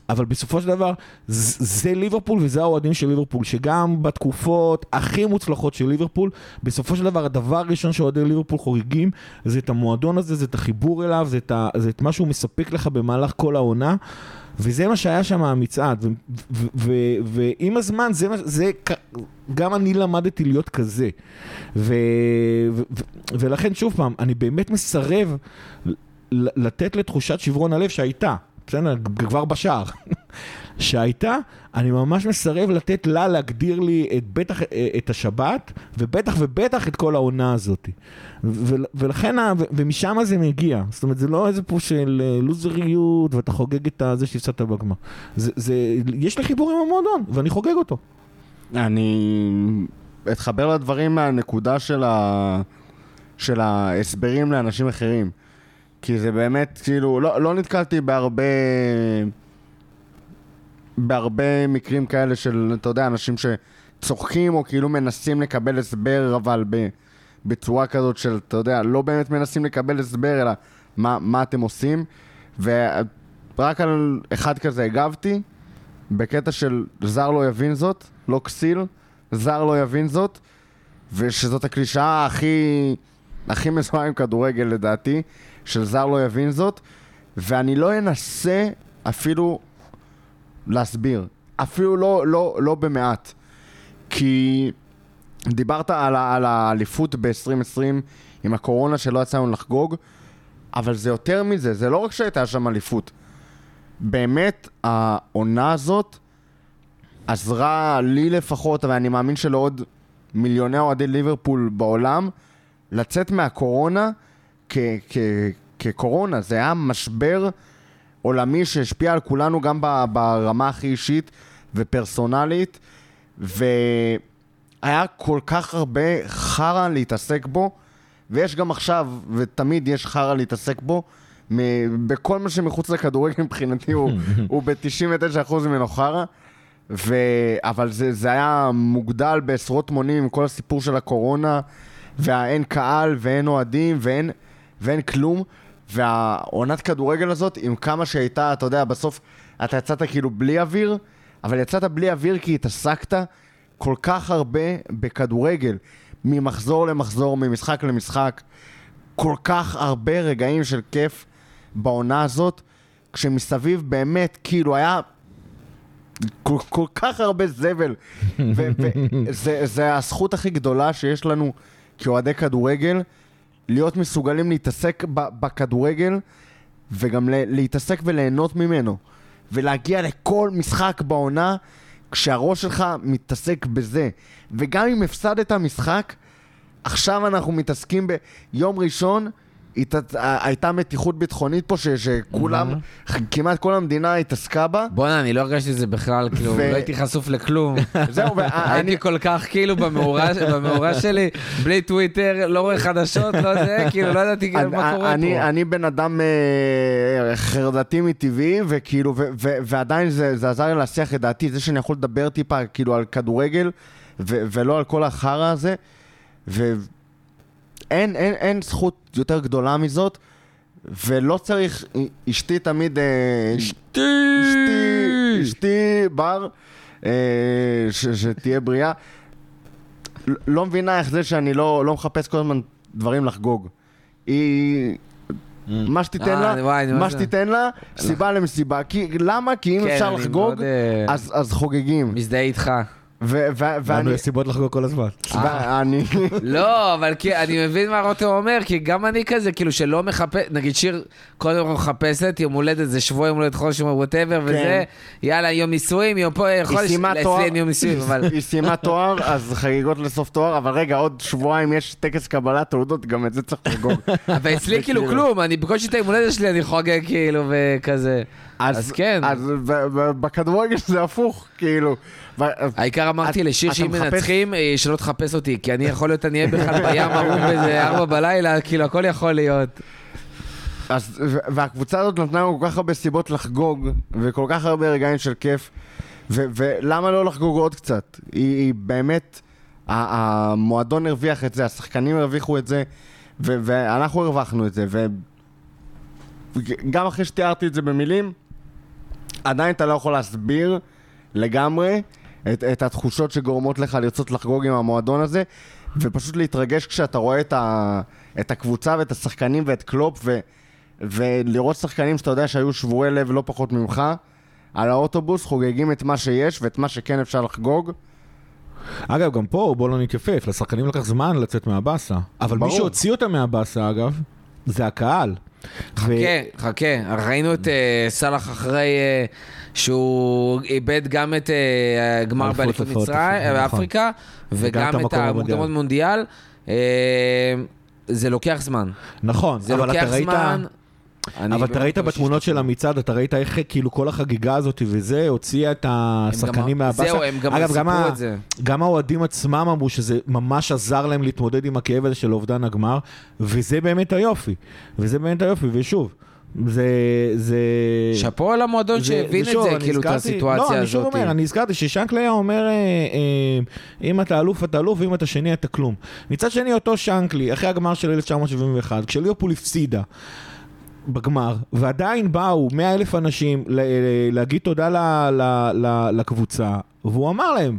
אבל בסופו של דבר, זה ליברפול וזה האוהדים של ליברפול, שגם בתקופות הכי מוצלחות של ליברפול, בסופו של דבר הדבר הראשון שאוהדי ליברפול חוגגים, זה את המועדון הזה, זה את החיבור אליו, זה את, ה, זה את מה שהוא מספק לך במהלך כל העונה. וזה מה שהיה שם המצעד, ועם הזמן זה, זה, גם אני למדתי להיות כזה. ו- ו- ולכן שוב פעם, אני באמת מסרב לתת לתחושת שברון הלב שהייתה, בסדר, כבר בשער, שהייתה, אני ממש מסרב לתת לה להגדיר לי את בטח את השבת, ובטח ובטח את כל העונה הזאת. ולכן, ומשם זה מגיע. זאת אומרת, זה לא איזה פה של אה, לוזריות, ואתה חוגג את זה שהפסדת בגמר. יש לי חיבור עם המועדון, ואני חוגג אותו. אני אתחבר לדברים מהנקודה של, ה... של ההסברים לאנשים אחרים. כי זה באמת, כאילו, לא, לא נתקלתי בהרבה... בהרבה מקרים כאלה של, אתה יודע, אנשים שצוחקים או כאילו מנסים לקבל הסבר, אבל ב... בצורה כזאת של, אתה יודע, לא באמת מנסים לקבל הסבר, אלא מה, מה אתם עושים. ורק על אחד כזה הגבתי, בקטע של זר לא יבין זאת, לא כסיל, זר לא יבין זאת, ושזאת הקלישאה הכי, הכי מזוהה עם כדורגל לדעתי, של זר לא יבין זאת, ואני לא אנסה אפילו להסביר, אפילו לא, לא, לא במעט, כי דיברת על, על האליפות ב-2020 עם הקורונה שלא יצא לנו לחגוג, אבל זה יותר מזה, זה לא רק שהייתה שם אליפות. באמת, העונה הזאת עזרה לי לפחות, אבל אני מאמין שלעוד מיליוני אוהדי ליברפול בעולם, לצאת מהקורונה כ- כ- כקורונה. זה היה משבר עולמי שהשפיע על כולנו גם ברמה הכי אישית ופרסונלית, והיה כל כך הרבה חרא להתעסק בו, ויש גם עכשיו, ותמיד יש חרא להתעסק בו, מ- בכל מה שמחוץ לכדורגל מבחינתי הוא, הוא ב-99% ממנו חרא. ו... אבל זה, זה היה מוגדל בעשרות מונים עם כל הסיפור של הקורונה, והאין קהל ואין אוהדים ואין, ואין כלום. והעונת כדורגל הזאת, עם כמה שהייתה, אתה יודע, בסוף אתה יצאת כאילו בלי אוויר, אבל יצאת בלי אוויר כי התעסקת כל כך הרבה בכדורגל, ממחזור למחזור, ממשחק למשחק. כל כך הרבה רגעים של כיף בעונה הזאת, כשמסביב באמת, כאילו היה כל, כל כך הרבה זבל. וזה זה הזכות הכי גדולה שיש לנו כאוהדי כדורגל, להיות מסוגלים להתעסק בכדורגל, וגם להתעסק וליהנות ממנו. ולהגיע לכל משחק בעונה, כשהראש שלך מתעסק בזה. וגם אם הפסדת משחק, עכשיו אנחנו מתעסקים ביום ראשון. הייתה מתיחות ביטחונית פה ש... שכולם, כמעט כל המדינה התעסקה בה. בואנה, אני לא הרגשתי את זה בכלל, כאילו, ו- לא הייתי חשוף לכלום. זהו. הייתי כל כך כאילו במאורה שלי, בלי טוויטר, לא רואה חדשות, לא זה, כאילו, לא ידעתי כאילו מה קורה אני, פה. אני בן אדם אה, חרדתי מטבעי, וכאילו, ו, ו, ועדיין זה, זה עזר לי להסיח את דעתי, זה שאני יכול לדבר טיפה כאילו על כדורגל, ו, ולא על כל החרא הזה, ואין אין, אין זכות יותר גדולה מזאת, ולא צריך, אשתי תמיד... אה, אשתי! אשתי, אשתי בר, אה, ש, שתהיה בריאה. לא- מבינה איך זה שאני לא, לא מחפש כל הזמן דברים לחגוג. היא... מה שתיתן אה, לה, אני מה שתיתן לה, סיבה למסיבה. למה? כי אם כן, אפשר לחגוג, אה, אז חוגגים. מזדהה איתך. ו- ו- לנו ואני... יש סיבות לחגוג כל הזמן. ואני... לא, אבל כי אני מבין מה רותם אומר, כי גם אני כזה, כאילו שלא מחפש, נגיד שיר קודם כל מחפשת, יום הולדת זה שבוע יום הולדת חודש, ווטאבר, וזה, יאללה, יום נישואים, יום פה, היא חודש, אצלי אין יום נישואים, אבל... היא סיימה תואר, אז חגיגות לסוף תואר, אבל רגע, עוד שבועיים יש טקס קבלת תעודות, גם את זה צריך לחגוג. אבל אצלי כאילו כלום, אני בקושי את היום הולדת שלי, אני חוגג כאילו, וכזה. אז כן. אז ב- ב- בכדורגל זה הפוך, כאילו. ו- העיקר אמרתי אתה- לשיר שאם מחפש- מנצחים, אה, שלא תחפש אותי, כי אני יכול להיות, אני אהיה בכלל בים ערום באיזה ארבע בלילה, כאילו, הכל יכול להיות. אז, ו- והקבוצה הזאת נתנה לנו כל כך הרבה סיבות לחגוג, וכל כך הרבה רגעים של כיף, ו- ולמה לא לחגוג עוד קצת? היא, היא באמת, המועדון הרוויח את זה, השחקנים הרוויחו את זה, ו- ואנחנו הרווחנו את זה, וגם אחרי שתיארתי את זה במילים, עדיין אתה לא יכול להסביר לגמרי את, את התחושות שגורמות לך לרצות לחגוג עם המועדון הזה, ופשוט להתרגש כשאתה רואה את, ה, את הקבוצה ואת השחקנים ואת קלופ, ו, ולראות שחקנים שאתה יודע שהיו שבורי לב לא פחות ממך, על האוטובוס חוגגים את מה שיש ואת מה שכן אפשר לחגוג. אגב, גם פה, בוא לא נתייפף, לשחקנים לקח זמן לצאת מהבאסה. אבל מי ברור. שהוציא אותם מהבאסה, אגב, זה הקהל. ו- חכה, חכה, ראינו את אה, סאלח אחרי אה, שהוא איבד גם את אה, הגמר אליפות באליפות מצרים, נכון. אפריקה, וגם את וגם את המוקדמות מונדיאל. אה, זה לוקח זמן. נכון, זה אבל לוקח אתה ראית... זמן. אבל אתה ראית מקווה בתמונות. של המצעד, אתה ראית איך כאילו כל החגיגה הזאת וזה, הוציאה את השחקנים מהבאסה. זהו, הם גם סיפרו את זה. גם האוהדים עצמם אמרו שזה ממש עזר להם להתמודד עם הכאב הזה של אובדן הגמר, וזה באמת היופי. וזה באמת היופי, ושוב, זה... זה... שאפו למועדון זה- שהבין זה את זה, כאילו, את הסיטואציה לא, אני שוב הזאת. אומר, אני הזכרתי ששנקלי היה אומר, אה, אה, אם אתה אלוף, אתה אלוף, ואם אתה שני, אתה כלום. מצד שני, אותו שנקלי, אחרי הגמר של 1971, כשליברפול הפסידה, בגמר, ועדיין באו 100 אלף אנשים ל- להגיד תודה ל- ל- ל- לקבוצה, והוא אמר להם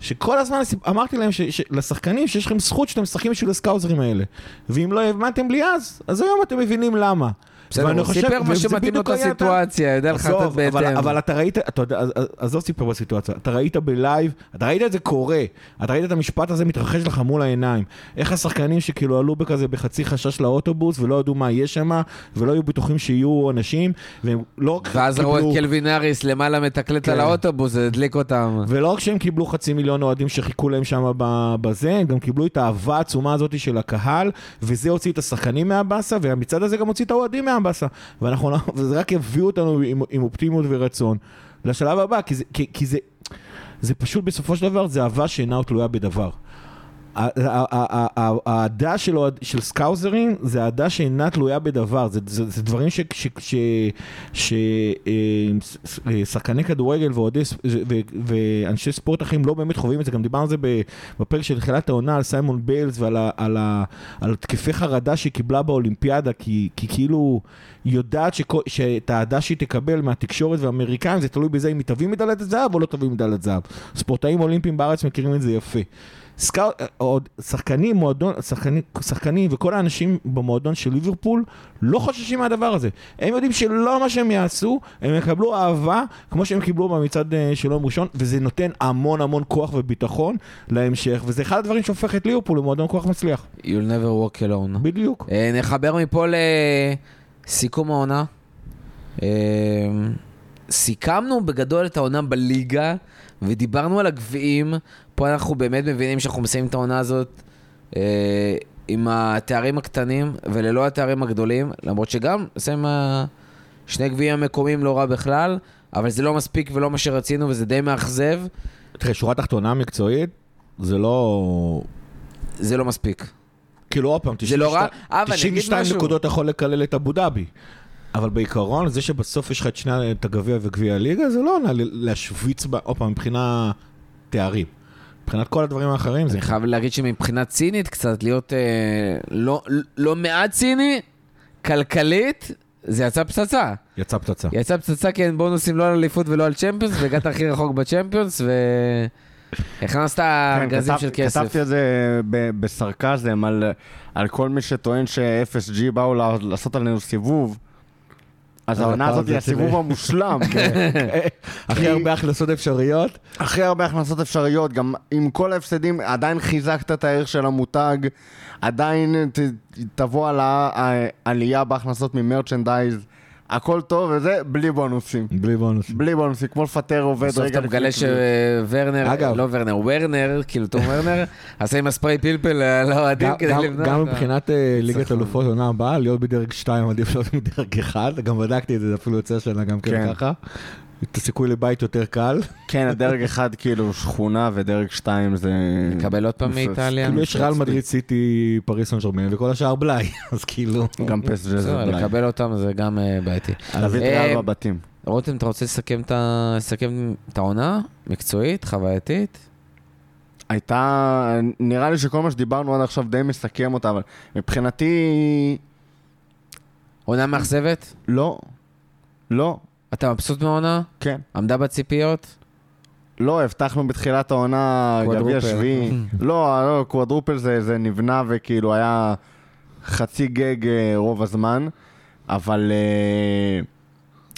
שכל הזמן אמרתי להם ש- ש- לשחקנים שיש לכם זכות שאתם משחקים בשביל הסקאוזרים האלה, ואם לא האמנתם לי אז, אז היום אתם מבינים למה. בסדר, הוא סיפר מה שמתאים לו את הסיטואציה, יודע אבל, בהתאם. אבל אתה ראית, אתה יודע, עזוב סיפר בסיטואציה, אתה ראית בלייב, אתה ראית את זה קורה, אתה ראית את המשפט הזה מתרחש לך מול העיניים. איך השחקנים שכאילו עלו בכזה בחצי חשש לאוטובוס ולא ידעו מה יש שם, ולא היו בטוחים שיהיו אנשים, והם לא רק ואז ראו את קיבלו, קלווין האריס למעלה מתקלט כן. על האוטובוס, זה הדליק אותם. ולא רק שהם קיבלו חצי מיליון אוהדים שחיכו להם שם בזה, הם גם קיבלו את האהבה העצומה הזאת של הקהל, וזה הוציא את השחקנים מהבאסה, והמצעד הזה גם הוציא את האוהדים מהבאסה. ואנחנו, לא- וזה רק יביאו אותנו עם, עם אופטימיות ורצון לשלב הבא, כי זה, כי, כי זה, זה פשוט בסופו של דבר, זה אהבה שאינה תלויה בדבר. האהדה של, של סקאוזרים זה אהדה שאינה תלויה בדבר, זה, זה, זה דברים ששחקני כדורגל ואוהדי ס- ו- ואנשי ספורט אחרים לא באמת חווים את זה, גם דיברנו על זה בפרק של תחילת העונה על סיימון ביילס ועל על על התקפי חרדה שהיא קיבלה באולימפיאדה, כי, כאילו היא יודעת שאת האהדה שהיא תקבל מהתקשורת והאמריקאים זה תלוי בזה אם היא תביא מדליית זהב או לא תביא מדליית זהב. ספורטאים אולימפיים בארץ מכירים את זה יפה. סקאוט, עוד שחקנים, מועדון, שחקנים, שחקנים וכל האנשים במועדון של ליברפול לא חוששים מהדבר הזה. הם יודעים שלא מה שהם יעשו, הם יקבלו אהבה כמו שהם קיבלו במצעד אה, של יום ראשון, וזה נותן המון המון כוח וביטחון להמשך, וזה אחד הדברים שהופך את ליברפול למועדון כוח מצליח. You'll never walk alone. בדיוק. אה, נחבר מפה לסיכום העונה. סיכמנו בגדול את העונה בליגה, ודיברנו על הגביעים. פה אנחנו באמת מבינים שאנחנו מסיימים את העונה הזאת אה, עם התארים הקטנים וללא התארים הגדולים, למרות שגם נסיים שני גביעים המקומיים לא רע בכלל, אבל זה לא מספיק ולא מה שרצינו וזה די מאכזב, תראה, שורה תחתונה מקצועית, זה לא... זה לא מספיק. כאילו עוד פעם, זה לא רע, 92 אבל אני אגיד 92 משהו. נקודות יכול לקלל את אבו דאבי. אבל בעיקרון, זה שבסוף יש לך את שני, את הגביע וגביע הליגה, זה לא עונה ל- להשוויץ, עוד פעם, מבחינה תארים. מבחינת כל הדברים האחרים, זה... אני חייב להגיד שמבחינה צינית קצת, להיות אה, לא, לא מעט ציני, כלכלית, זה יצא פצצה. יצא פצצה. יצא פצצה כי אין בונוסים לא על אליפות ולא על צ'מפיונס, והגעת הכי רחוק בצ'מפיונס, ו... הכנסת כן, ארגזים כתב- של כסף. כתבתי את זה ב- בסרקזם על, על כל מי שטוען ש-FSG באו לעשות עלינו סיבוב. אז העונה הזאת היא הסיבוב המושלם. הכי כי- הרבה הכנסות אפשריות. הכי הרבה הכנסות אפשריות, גם עם כל ההפסדים, עדיין חיזקת את הערך של המותג, עדיין תבוא על העלייה בהכנסות ממרצ'נדייז, הכל טוב וזה בלי בונוסים. בלי בונוס. בלי בונוסים, כמו לפטר עובד בסוף אתה מגלה שוורנר, אגב. לא ורנר, ורנר, כאילו תום ורנר, עשה עם הספרי פלפל על האוהדים גם- כדי למנוע. גם מבחינת אה, ליגת. אלופות עונה הבאה, להיות בדרג 2 עדיף להיות בדרג 1, גם בדקתי את זה, זה אפילו יוצא השנה גם כן כן. ככה. את הסיכוי לבית יותר קל. כן, הדרג אחד כאילו שכונה ודרג שתיים זה... נקבל עוד פעם. מאיטליה? כאילו יש ריאל מדריד, סיטי, פריס סן ג'רמן וכל השאר בלאי, אז כאילו... גם פס בסדר, זה בלאי. לקבל אותם זה גם אה, בעייתי. להביא את אה, ריאל בבתים. רותם, אתה רוצה לסכם את העונה? מקצועית, חווייתית? הייתה... נראה לי שכל מה שדיברנו עד עכשיו די מסכם אותה, אבל מבחינתי... עונה מאכזבת? לא. לא. אתה מבסוט מהעונה? כן. עמדה בציפיות? לא, הבטחנו בתחילת העונה גביע. שביעי. לא, לא, קוואדרופל זה, זה נבנה וכאילו היה חצי גג אה, רוב הזמן, אבל אה,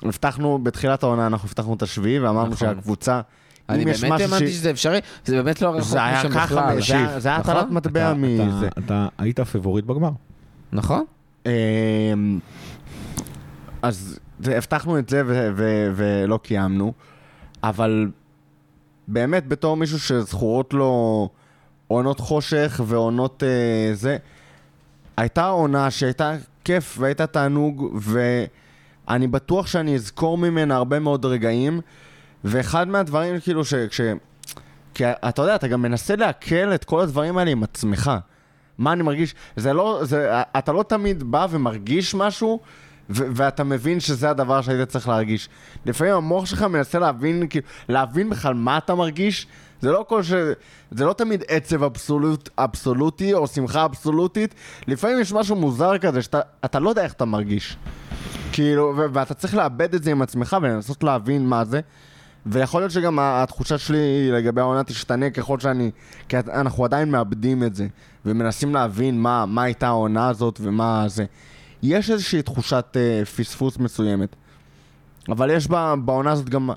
הבטחנו בתחילת העונה, אנחנו הבטחנו את השביעי ואמרנו נכון. שהקבוצה, אני באמת האמנתי ש... שזה אפשרי, זה באמת לא רחוק זה היה משם ככה, בכלל. זה היה- זה היה נכון? הטלת מטבע אתה- מזה. אתה- אתה היית הפיבוריט בגמר. נכון? אמ, אז הבטחנו את זה ו- ו- ולא קיימנו, אבל באמת בתור מישהו שזכורות לו עונות חושך ועונות אה, זה, הייתה עונה שהייתה כיף והייתה תענוג ואני בטוח שאני אזכור ממנה הרבה מאוד רגעים ואחד מהדברים כאילו ש... כש... כי אתה יודע, אתה גם מנסה לעכל את כל הדברים האלה עם עצמך. מה אני מרגיש, זה לא, זה, אתה לא תמיד בא ומרגיש משהו, ואתה מבין שזה הדבר שהיית צריך להרגיש. לפעמים המוח שלך מנסה להבין, כאילו, להבין בכלל מה אתה מרגיש, זה לא כל ש... זה לא תמיד עצב אבסולוט, אבסולוטי או שמחה אבסולוטית, לפעמים יש משהו מוזר כזה שאתה אתה לא יודע איך אתה מרגיש. כאילו, ו- ואתה צריך לאבד את זה עם עצמך ולנסות להבין מה זה. ויכול להיות שגם התחושה שלי לגבי העונה תשתנה ככל שאני... כי אנחנו עדיין מאבדים את זה, ומנסים להבין מה, מה הייתה העונה הזאת ומה זה. יש איזושהי תחושת uh, פספוס מסוימת. אבל יש בה, בעונה הזאת גם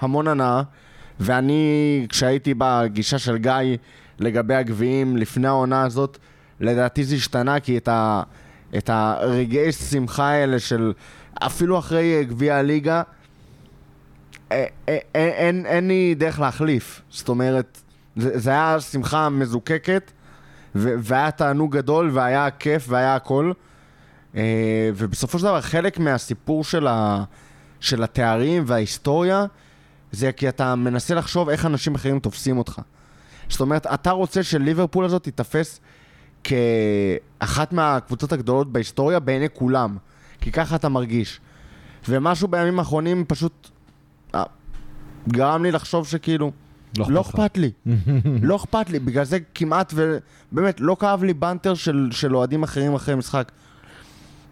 המון הנאה, ואני, כשהייתי בגישה של גיא לגבי הגביעים לפני העונה הזאת, לדעתי זה השתנה, כי את, ה, את הרגעי שמחה האלה של אפילו אחרי אה, גביע הליגה, אה, אה, אין, אין, אין לי דרך להחליף. זאת אומרת, זה, זה היה שמחה מזוקקת, והיה תענוג גדול, והיה כיף, והיה הכל. אה, ובסופו של דבר, חלק מהסיפור של, ה- של התארים וההיסטוריה, זה כי אתה מנסה לחשוב איך אנשים אחרים תופסים אותך. זאת אומרת, אתה רוצה שליברפול הזאת תיתפס כאחת מהקבוצות הגדולות בהיסטוריה בעיני כולם, כי ככה אתה מרגיש. ומשהו בימים האחרונים פשוט אה, גרם לי לחשוב שכאילו, לא אכפת לי, לא אכפת לי, בגלל זה כמעט ובאמת לא כאב לי בנטר של, של אוהדים אחרים אחרי משחק.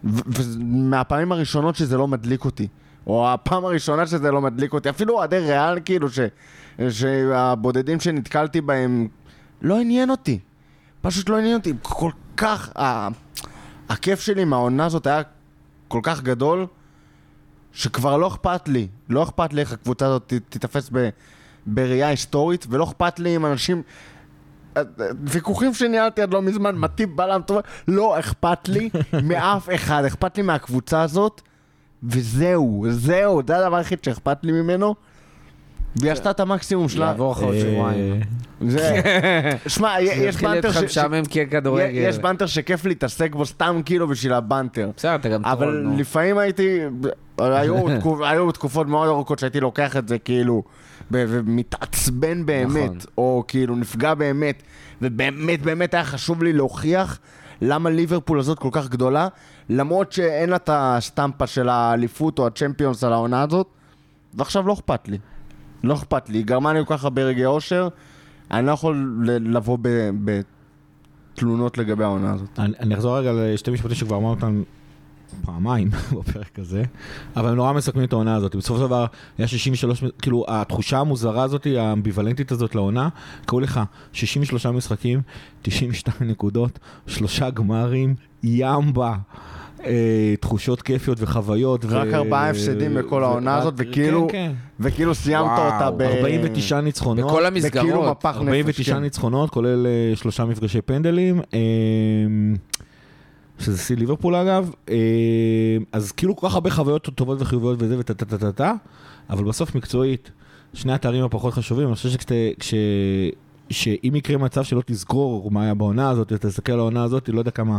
ומהפעמים הראשונות שזה לא מדליק אותי, או הפעם הראשונה שזה לא מדליק אותי, אפילו אוהדי ריאל כאילו, ש, שהבודדים שנתקלתי בהם, לא עניין אותי, פשוט לא עניין אותי, כל כך, ה, הכיף שלי מהעונה הזאת היה כל כך גדול, שכבר לא אכפת לי, לא אכפת לי איך הקבוצה הזאת תיתפס ב, בראייה היסטורית, ולא אכפת לי אם אנשים... ויכוחים שניהלתי עד לא מזמן, מטיב בלם טוב, לא אכפת לי מאף אחד, אכפת לי מהקבוצה הזאת, וזהו, זהו, זה הדבר היחיד שאכפת לי ממנו, והיא עשתה את המקסימום שלה. יעבור לך עוד אה, שבועיים. זה... שמע, יש בנטר ש-. יש שכיף להתעסק בו סתם כאילו בשביל הבנטר. בסדר, אתה גם אבל טרול, נו. לפעמים הייתי, היו, תקופ, היו תקופות מאוד ארוכות שהייתי לוקח את זה כאילו, ומתעצבן באמת, נכון. או כאילו נפגע באמת, ובאמת באמת היה חשוב לי להוכיח למה ליברפול הזאת כל כך גדולה, למרות שאין לה את הסטמפה של האליפות או הצ'מפיונס על העונה הזאת, ועכשיו לא אכפת לי. לא אכפת לי, גרמה לי כל כך הרבה רגעי אושר, אני לא יכול לבוא בתלונות לגבי העונה הזאת. אני אני אחזור רגע לשתי משפטים שכבר אמרנו אותם פעמיים בפרק הזה, אבל הם נורא מסכמים את העונה הזאת. בסופו של דבר היה 63, כאילו התחושה המוזרה הזאת, האמביוולנטית הזאת לעונה, קראו לך 63 משחקים, 92 נקודות, שלושה גמרים, ימבה. אה, תחושות כיפיות וחוויות. רק ארבעה הפסדים בכל העונה הזאת, וכאילו, כן, וכאילו סיימת וואו, אותה ב... 49 ניצחונות. בכל וכאילו המסגרות. מפח נפש. 49 כן. ניצחונות, כולל אה, שלושה מפגשי פנדלים. אה, שזה שיא ליברפול אגב, אה, אז כאילו כל כך הרבה חוויות טובות וחיוביות וזה וטה טה טה טה טה, אבל בסוף מקצועית, שני התארים הפחות חשובים, אני חושב שכשת- כש... שאם יקרה מצב שלא תזכור מה היה בעונה הזאת, תסתכל על העונה הזאת, לא יודע כמה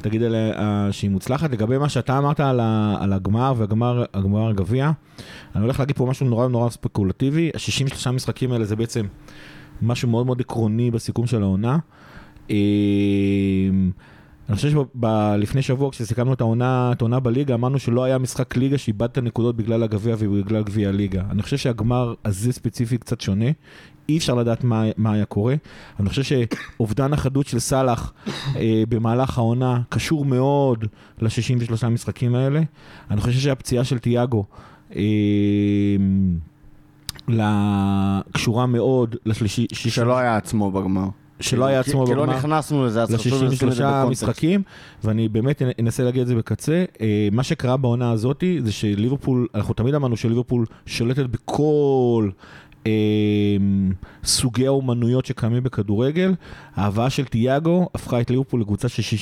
תגיד עליה אה, שהיא מוצלחת. לגבי מה שאתה אמרת על, ה, על הגמר והגמר הגמר הגביע, אני הולך להגיד פה משהו נורא נורא ספקולטיבי. ה-63 משחקים האלה זה בעצם משהו מאוד מאוד עקרוני בסיכום של העונה. אני חושב שלפני שבוע כשסיכמנו את העונה, את העונה בליגה, אמרנו שלא היה משחק ליגה שאיבד את הנקודות בגלל הגביע ובגלל גביע הליגה. אני חושב שהגמר הזה ספציפי קצת שונה, אי אפשר לדעת מה, מה היה קורה. אני חושב שאובדן החדות של סאלח אה, במהלך העונה קשור מאוד ל-63 המשחקים האלה. אני חושב שהפציעה של תיאגו אה, לה- קשורה מאוד לשלישי, שלא היה עצמו בגמר. שלא היה עצמו כי לא בגמר. נכנסנו לזה, אז חשוב לשים את זה ל-63 בקונטקסט. משחקים, ואני באמת אנסה להגיד את זה בקצה. אה, מה שקרה בעונה הזאת זה שליברפול, אנחנו תמיד אמרנו שליברפול שולטת בכל אה, סוגי האומנויות שקיימים בכדורגל. ההבאה של תיאגו הפכה את ליברפול לקבוצה של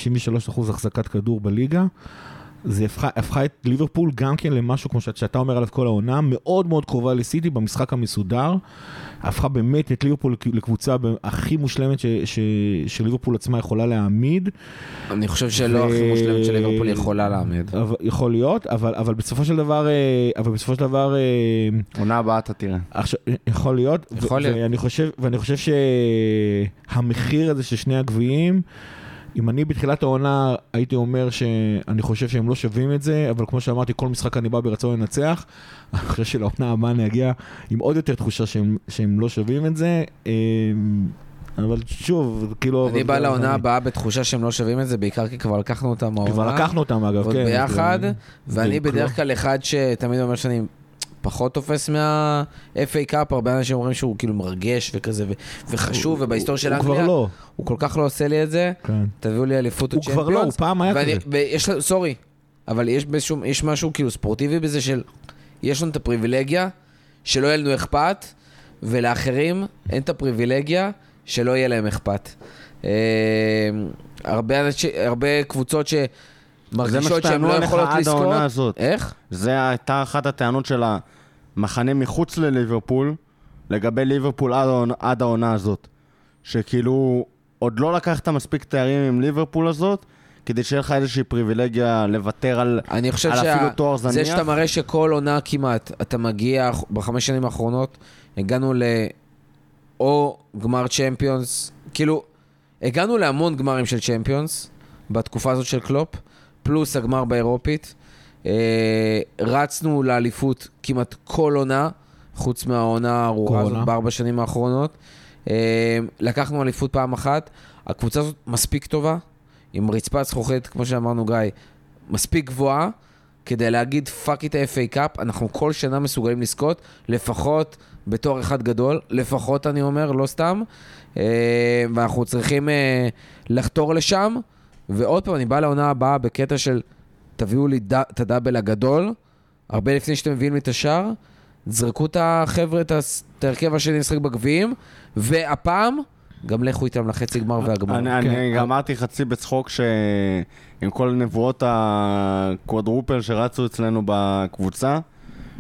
63% החזקת כדור בליגה. זה הפכה, הפכה את ליברפול גם כן למשהו, כמו שאת, שאתה אומר עליו כל העונה, מאוד מאוד קרובה לסיטי במשחק המסודר. הפכה באמת את ליברפול לקבוצה הכי מושלמת ש, ש, שליברפול עצמה יכולה להעמיד. אני חושב שלא ו- הכי מושלמת של ליברפול יכולה להעמיד. אבל, יכול להיות, אבל, אבל בסופו של דבר, אה, אבל בסופו של דבר, אה, עונה הבאה אתה תראה. עכשיו, יכול להיות, ו- יכול להיות. ואני חושב, ואני חושב שהמחיר הזה של שני הגביעים, אם אני בתחילת העונה הייתי אומר שאני חושב שהם לא שווים את זה, אבל כמו שאמרתי, כל משחק אני בא ברצון לנצח. חושב שלעונה הבאה אני אגיע עם עוד יותר תחושה שהם, שהם לא שווים את זה. אה, אבל שוב, כאילו... אני בא זה- לעונה הבאה בתחושה שהם לא שווים את זה, בעיקר כי כבר לקחנו אותם מהעונה. כבר לקחנו אותם אגב, עוד כן. ביחד, ואני בדרך כלל אחד שתמיד אומר שאני פחות תופס מה-FA קאפ, הרבה אנשים אומרים שהוא כאילו מרגש וכזה, ו- וחשוב, ובהיסטוריה של הוא כבר אנגליה, לא. הוא כל כך לא עושה לי את זה, כן. תביאו לי אליפות הוא כבר לא, הוא פעם היה ואני- כזה. לנו, סורי, אבל יש, באיזשהו, יש משהו כאילו ספורטיבי בזה של, יש לנו את הפריבילגיה שלא יהיה לנו אכפת, ולאחרים אין את הפריבילגיה שלא יהיה להם אכפת. אה, הרבה, אנשי, הרבה קבוצות זה מה שמרגישות שהן לא יכולות לזכות. איך? זה הייתה אחת הטענות של המחנה מחוץ לליברפול, לגבי ליברפול עד, עד העונה הזאת. שכאילו, עוד לא לקחת מספיק תארים עם ליברפול הזאת, כדי שיהיה לך איזושהי פריבילגיה לוותר על... אני חושב על אפילו תואר שזה זניח? שאתה מראה שכל עונה כמעט, אתה מגיע, בחמש שנים האחרונות, הגענו ל... או גמר צ'מפיונס, כאילו, הגענו להמון גמרים של צ'מפיונס, בתקופה הזאת של קלופ, פלוס הגמר באירופית. אה, רצנו לאליפות כמעט כל עונה, חוץ מהעונה הארורה כל הזאת. בארבע שנים האחרונות. אה, לקחנו אליפות פעם אחת, הקבוצה הזאת מספיק טובה, עם רצפת זכוכית, כמו שאמרנו גיא, מספיק גבוהה, כדי להגיד fuck it ה-FA Cup, אנחנו כל שנה מסוגלים לזכות, לפחות בתואר אחד גדול, לפחות אני אומר, לא סתם, אה, ואנחנו צריכים לחתור לשם, ועוד פעם, אני בא לעונה הבאה בקטע של תביאו לי ד- את הדאבל הגדול, הרבה לפני שאתם מביאים לי את השאר, זרקו את החבר'ה, את ההרכב השני לשחק בגביעים, והפעם, גם לכו איתם לחצי גמר והגמר. אני, כן. אני גם אמרתי חצי בצחוק שעם כל נבואות הקוואדרופל שרצו אצלנו בקבוצה,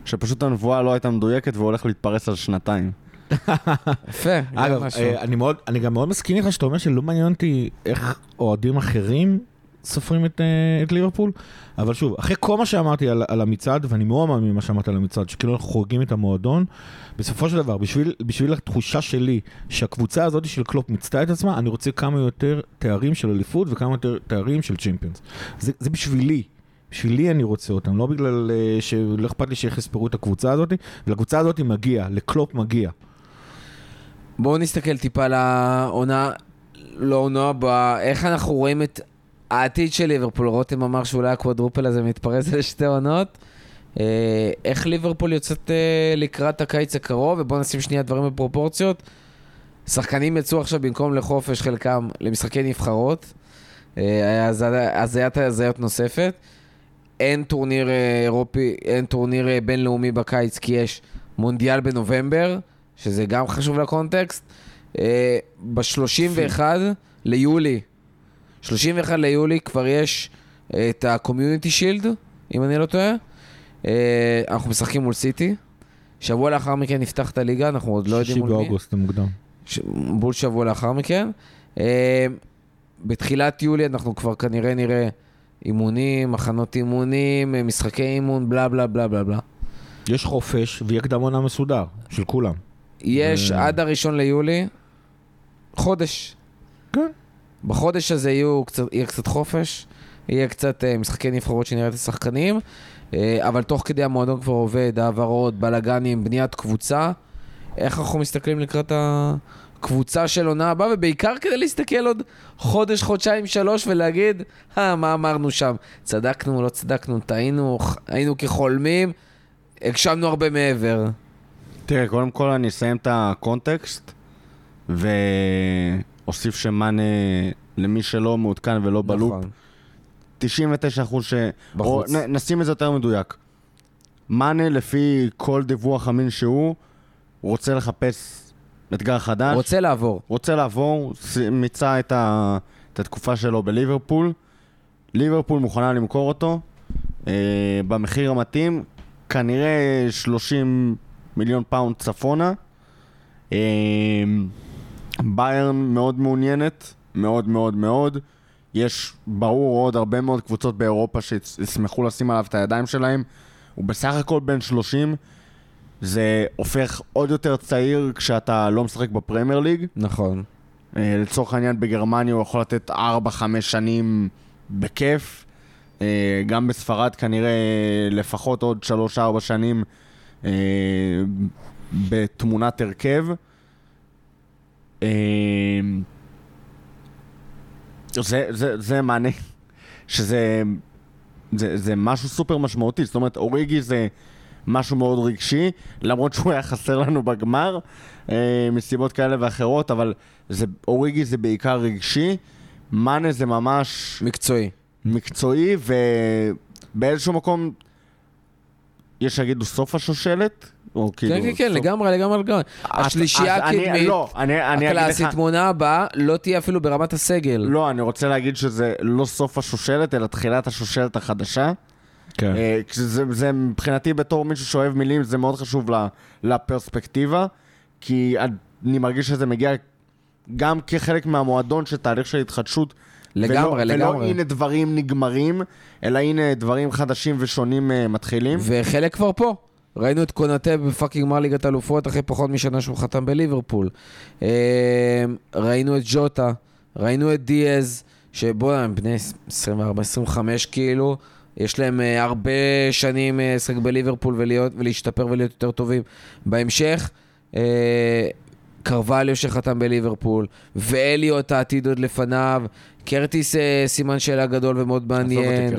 שפשוט הנבואה לא הייתה מדויקת והוא הולך להתפרס על שנתיים. יפה, אגב. אה, אני, מאוד, אני גם מאוד מסכים איתך שאתה אומר שלא מעניין אותי איך אוהדים אחרים סופרים את, אה, את ליברפול, אבל שוב, אחרי כל מה שאמרתי על, על המצעד, ואני מאוד מאמין במה שאמרת על המצעד, שכאילו אנחנו חוגגים את המועדון, בסופו של דבר, בשביל, בשביל התחושה שלי שהקבוצה הזאת של קלופ מיצתה את עצמה, אני רוצה כמה יותר תארים של אליפות וכמה יותר תארים של צ'מפיונס. זה, זה בשבילי. בשבילי אני רוצה אותם, לא בגלל אה, שלא אכפת לי שאיך יספרו את הקבוצה הזאת, ולקבוצה הזאת מגיע, לקלופ מגיע. בואו נסתכל טיפה על העונה, לא עונה הבאה, איך אנחנו רואים את העתיד של ליברפול, רותם אמר שאולי הקוואדרופל הזה מתפרס לשתי עונות. אה, איך ליברפול יוצאת אה, לקראת הקיץ הקרוב, ובואו נשים שנייה דברים בפרופורציות. שחקנים יצאו עכשיו במקום לחופש, חלקם למשחקי נבחרות. אה, הזיית הזיות נוספת. אין טורניר אירופי, אין טורניר בינלאומי בקיץ, כי יש מונדיאל בנובמבר, שזה גם חשוב לקונטקסט. אה, ב-31 ליולי, 31 ליולי כבר יש אה, את ה-Community Shield, אם אני לא טועה. אה, אנחנו משחקים מול סיטי. שבוע לאחר מכן נפתח את הליגה, אנחנו עוד לא יודעים שישי מול מי. באוגוסט המוקדם. ש... בול שבוע לאחר מכן. אה, בתחילת יולי אנחנו כבר כנראה נראה אימונים, מחנות אימונים, משחקי אימון, בלה בלה בלה בלה בלה. יש חופש ויהיה קדם עונה מסודר, של כולם. יש אה. עד הראשון ליולי חודש. כן. בחודש הזה יהיו קצת, יהיה קצת חופש, יהיה קצת אה, משחקי נבחרות שנראה את השחקנים, אה, אבל תוך כדי המועדון כבר עובד, העברות, בלאגנים, בניית קבוצה. איך אנחנו מסתכלים לקראת הקבוצה של עונה הבאה, ובעיקר כדי להסתכל עוד חודש, חודשיים, שלוש, ולהגיד, אה, מה אמרנו שם? צדקנו, לא צדקנו, טעינו, היינו כחולמים, הגשמנו הרבה מעבר. תראה, קודם כל אני אסיים את הקונטקסט, ואוסיף שמאנה, למי שלא מעודכן ולא בלופ, נכון. 99 אחוז ש... בחוץ. או נ, נשים את זה יותר מדויק. מאנה, לפי כל דיווח אמין שהוא, רוצה לחפש אתגר חדש. רוצה לעבור. רוצה לעבור, מיצה את, ה, את התקופה שלו בליברפול. ליברפול מוכנה למכור אותו אה, במחיר המתאים, כנראה 30 מיליון פאונד צפונה. אה, ביירן מאוד מעוניינת, מאוד מאוד מאוד. יש ברור עוד הרבה מאוד קבוצות באירופה שישמחו לשים עליו את הידיים שלהם. הוא בסך הכל בן 30. זה הופך עוד יותר צעיר כשאתה לא משחק בפרמייר ליג. נכון. אה, לצורך העניין בגרמניה הוא יכול לתת 4-5 שנים בכיף. אה, גם בספרד כנראה לפחות עוד 3-4 שנים אה, בתמונת הרכב. אה, זה, זה, זה מענה שזה זה, זה משהו סופר משמעותי, זאת אומרת אוריגי זה משהו מאוד רגשי, למרות שהוא היה חסר לנו בגמר אה, מסיבות כאלה ואחרות, אבל זה, אוריגי זה בעיקר רגשי, מאנה זה ממש מקצועי. מקצועי, ובאיזשהו מקום יש שיגידו סוף השושלת, או כאילו... כן, כן, כן, סוף- לגמרי, לגמרי, לגמרי. השלישייה הקדמית, לא, אני, אני הקלאסית, לך... תמונה הבאה, לא תהיה אפילו ברמת הסגל. לא, אני רוצה להגיד שזה לא סוף השושלת, אלא תחילת השושלת החדשה. כן. אה, זה, זה מבחינתי בתור מישהו שאוהב מילים, זה מאוד חשוב ל- לפרספקטיבה, כי אני מרגיש שזה מגיע גם כחלק מהמועדון של תהליך של התחדשות. לגמרי, ולא, לגמרי. ולא הנה דברים נגמרים, אלא הנה דברים חדשים ושונים uh, מתחילים. וחלק כבר פה. ראינו את קונאטה בפאקינג גמר ליגת אלופות אחרי פחות משנה שהוא חתם בליברפול. אה, ראינו את ג'וטה, ראינו את דיאז, שבוא, הם בני 24-25 כאילו, יש להם אה, הרבה שנים לשחק בליברפול ולהיות, ולהשתפר ולהיות יותר טובים. בהמשך, אה, קרווליו שחתם בליברפול, ואליוט העתיד עוד לפניו, קרטיס אה, סימן שאלה גדול ומאוד מעניין.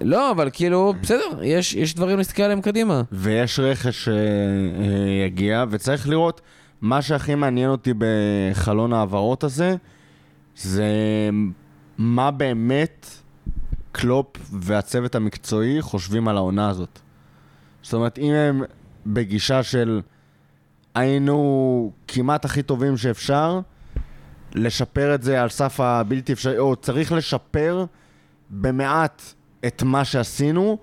לא, אבל כאילו, בסדר, יש, יש דברים להסתכל עליהם קדימה. ויש רכש שיגיע, וצריך לראות, מה שהכי מעניין אותי בחלון ההעברות הזה, זה מה באמת קלופ והצוות המקצועי חושבים על העונה הזאת. זאת אומרת, אם הם בגישה של היינו כמעט הכי טובים שאפשר, לשפר את זה על סף הבלתי אפשרי, או צריך לשפר במעט את מה שעשינו,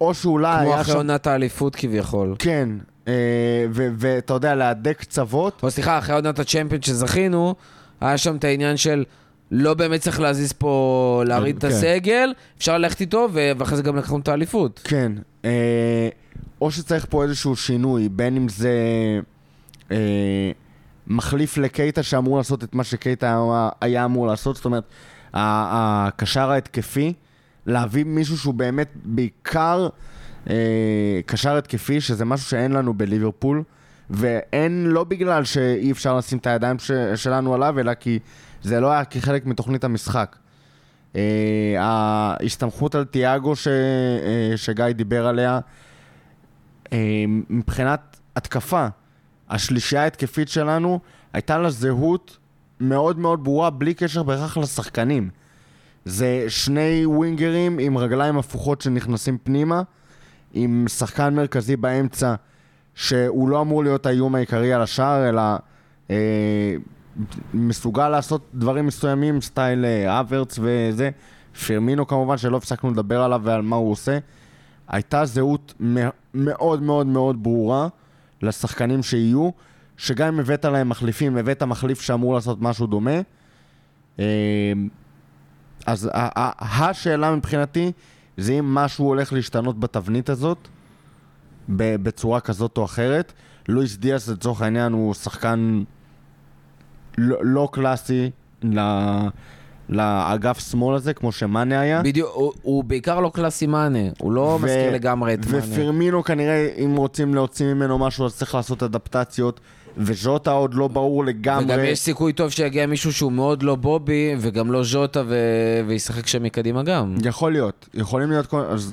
או שאולי כמו אחרי שם... עונת האליפות כביכול. כן, אה, ואתה יודע, להדק קצוות. או סליחה, אחרי עונת הצ'מפיון שזכינו, היה שם את העניין של לא באמת צריך להזיז פה, להרעיד את כן. הסגל, אפשר ללכת איתו, ואחרי זה גם לקחנו את האליפות. כן. אה, או שצריך פה איזשהו שינוי, בין אם זה אה, מחליף לקייטה שאמור לעשות את מה שקייטה היה- אמור לעשות, זאת אומרת, הקשר ההתקפי, להביא מישהו שהוא באמת בעיקר אה, קשר התקפי, שזה משהו שאין לנו בליברפול, ואין לא בגלל שאי אפשר לשים את הידיים ש- שלנו עליו, אלא כי זה לא היה כחלק מתוכנית המשחק. אה, ההסתמכות על תיאגו ש, אה, שגיא דיבר עליה, אה, מבחינת התקפה, השלישייה ההתקפית שלנו, הייתה לה זהות מאוד מאוד ברורה, בלי קשר בהכרח לשחקנים. זה שני ווינגרים עם רגליים הפוכות שנכנסים פנימה, עם שחקן מרכזי באמצע, שהוא לא אמור להיות האיום העיקרי על השער, אלא אה, מסוגל לעשות דברים מסוימים, סטייל אה, אברץ וזה. פרמינו כמובן, שלא הפסקנו לדבר עליו ועל מה הוא עושה. הייתה זהות מאוד מאוד מאוד ברורה לשחקנים שיהיו, שגם אם הבאת להם מחליפים, הבאת מחליף שאמור לעשות משהו דומה. אה, אז השאלה מבחינתי זה אם משהו הולך להשתנות בתבנית הזאת בצורה כזאת או אחרת. לואיס דיאס לצורך העניין הוא שחקן לא, לא קלאסי לאגף שמאל הזה, כמו שמאנה היה. בדיוק, הוא- הוא בעיקר לא קלאסי מאנה, הוא לא ו- מזכיר לגמרי את מאנה. ופרמינו כנראה, אם רוצים להוציא ממנו משהו, אז צריך לעשות אדפטציות. וז'וטה עוד לא ברור לגמרי. וגם יש סיכוי טוב שיגיע מישהו שהוא מאוד לא בובי, וגם לא ז'וטה, ו... וישחק שם מקדימה גם. יכול להיות, יכולים להיות כל... אז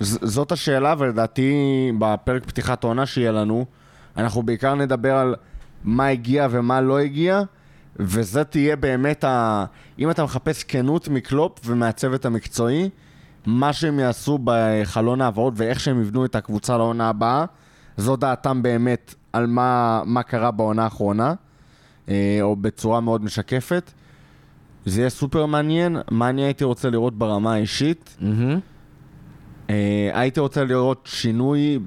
ז- זאת השאלה, ולדעתי בפרק פתיחת העונה שיהיה לנו, אנחנו בעיקר נדבר על מה הגיע ומה לא הגיע, וזה תהיה באמת ה... אם אתה מחפש כנות מקלופ ומהצוות המקצועי, מה שהם יעשו בחלון העברות ואיך שהם יבנו את הקבוצה לעונה הבאה, זו דעתם באמת על מה, מה קרה בעונה האחרונה, אה, או בצורה מאוד משקפת. זה יהיה סופר מעניין, מה אני הייתי רוצה לראות ברמה האישית? אה, הייתי רוצה לראות שינוי,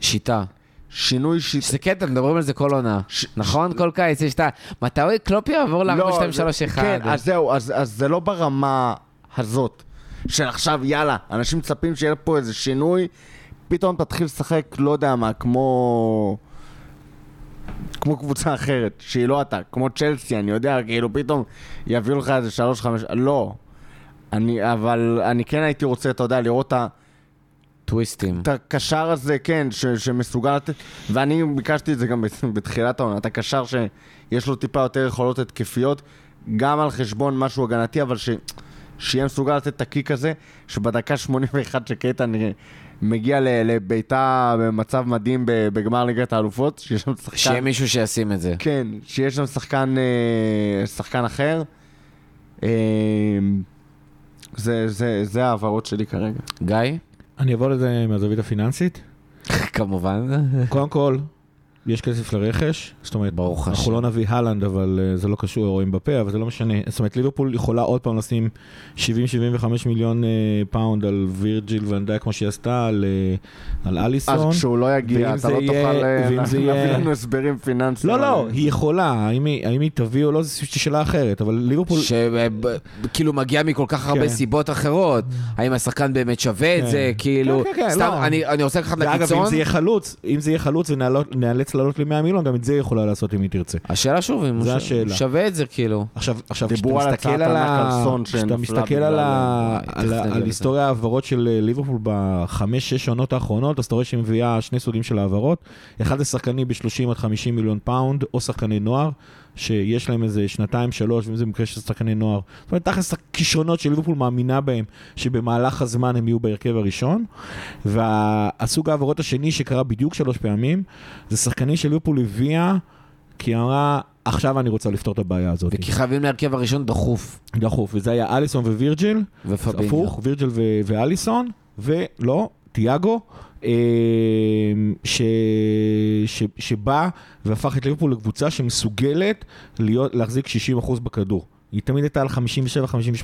שיטה. שינוי שיט... שזה קטע, מדברים על זה כל עונה. ש- נכון? כל קיץ יש את ה... מתי קלופ יעבור ל-4, לא, 2, זה- 3, 1? כן, אז זהו, אז, אז זה לא ברמה הזאת. של עכשיו, יאללה, אנשים מצפים שיהיה פה איזה שינוי, פתאום תתחיל לשחק, לא יודע מה, כמו... כמו קבוצה אחרת, שהיא לא אתה, כמו צ'לסי, אני יודע, כאילו פתאום יביאו לך איזה שלוש, חמש, לא. אני, אבל אני כן הייתי רוצה, אתה יודע, לראות את ה... טוויסטים. את הקשר הזה, כן, ש, שמסוגל לתת, ואני ביקשתי את זה גם בתחילת העונה, את הקשר שיש לו טיפה יותר יכולות התקפיות, גם על חשבון משהו הגנתי, אבל ש, שיהיה מסוגל לתת את הקיק הזה, שבדקה 81 שקייטן מגיע לביתה במצב מדהים בגמר ליגת האלופות, שיש שם שחקן... שיהיה מישהו שישים את זה. כן, שיש שם שחקן, אה, שחקן אחר. אה, זה, זה, זה ההעברות שלי כרגע. גיא? אני אעבור לזה מהזווית הפיננסית. כמובן. קודם כל, יש כסף לרכש, זאת אומרת, ברוך אנחנו השם. לא נביא הלנד, אבל אה, זה לא קשור לאירועים בפה, אבל זה לא משנה. זאת אומרת, ליברפול יכולה עוד פעם לשים 70-75 מיליון אה, פאונד על וירג'יל ואן דייק, כמו שהיא עשתה, על, אה, על אליסון. אז כשהוא לא יגיע, אתה לא יהיה- תוכל להביא יהיה- לנו הסברים פיננסיים. לא, לא, היא יכולה, האם היא, האם היא תביא או לא, זו שאלה אחרת, אבל ליברפול... שכאילו מגיע מכל כך הרבה כן. סיבות אחרות. האם השחקן באמת שווה את כן. זה, כאילו... כן, כן, כן, סתם, לא. אני אני רוצה לקחת ואגב, לקיצון. אם זה יהיה חלוץ, אם זה יהיה חלוץ ונאלץ לעלות ל-100 מיליון, גם את זה היא יכולה לעשות אם היא תרצה. השאלה שוב, אם הוא זה ש-. שווה את זה, כאילו. עכשיו, עכשיו כשאתה על מסתכל הצעת על ענק ה- על סון כשאתה מסתכל על ה- על על. היסטוריה העברות של אה, ליברפול בחמש-שש עונות האחרונות, אז אתה רואה שהיא מביאה שני סוגים של העברות. אחד זה שחקנים ב-30 עד 50 מיליון פאונד, או שחקני נוער, שיש להם איזה שנתיים, שלוש, ואם זה במקרה של שחקני נוער. זאת אומרת, תכלס הכישרונות שליברפול מאמינה בהם, שבמהלך הזמן הם יהיו בהרכב הראשון. והסוג העברות השני שקרה בדיוק שלוש פעמים, זה שחקנים שליברפול הביאה, כי אמרה, עכשיו אני רוצה לפתור את הבעיה הזאת. וכי חייבים להרכב הראשון דחוף. דחוף, וזה היה אליסון ווירג'יל, ופביניו. הפוך, וירג'יל ו- ואליסון, ולא, תיאגו, אה, ש, ש, שבא והפך את ליברפול לקבוצה שמסוגלת להיות, להחזיק 60% בכדור. היא תמיד הייתה על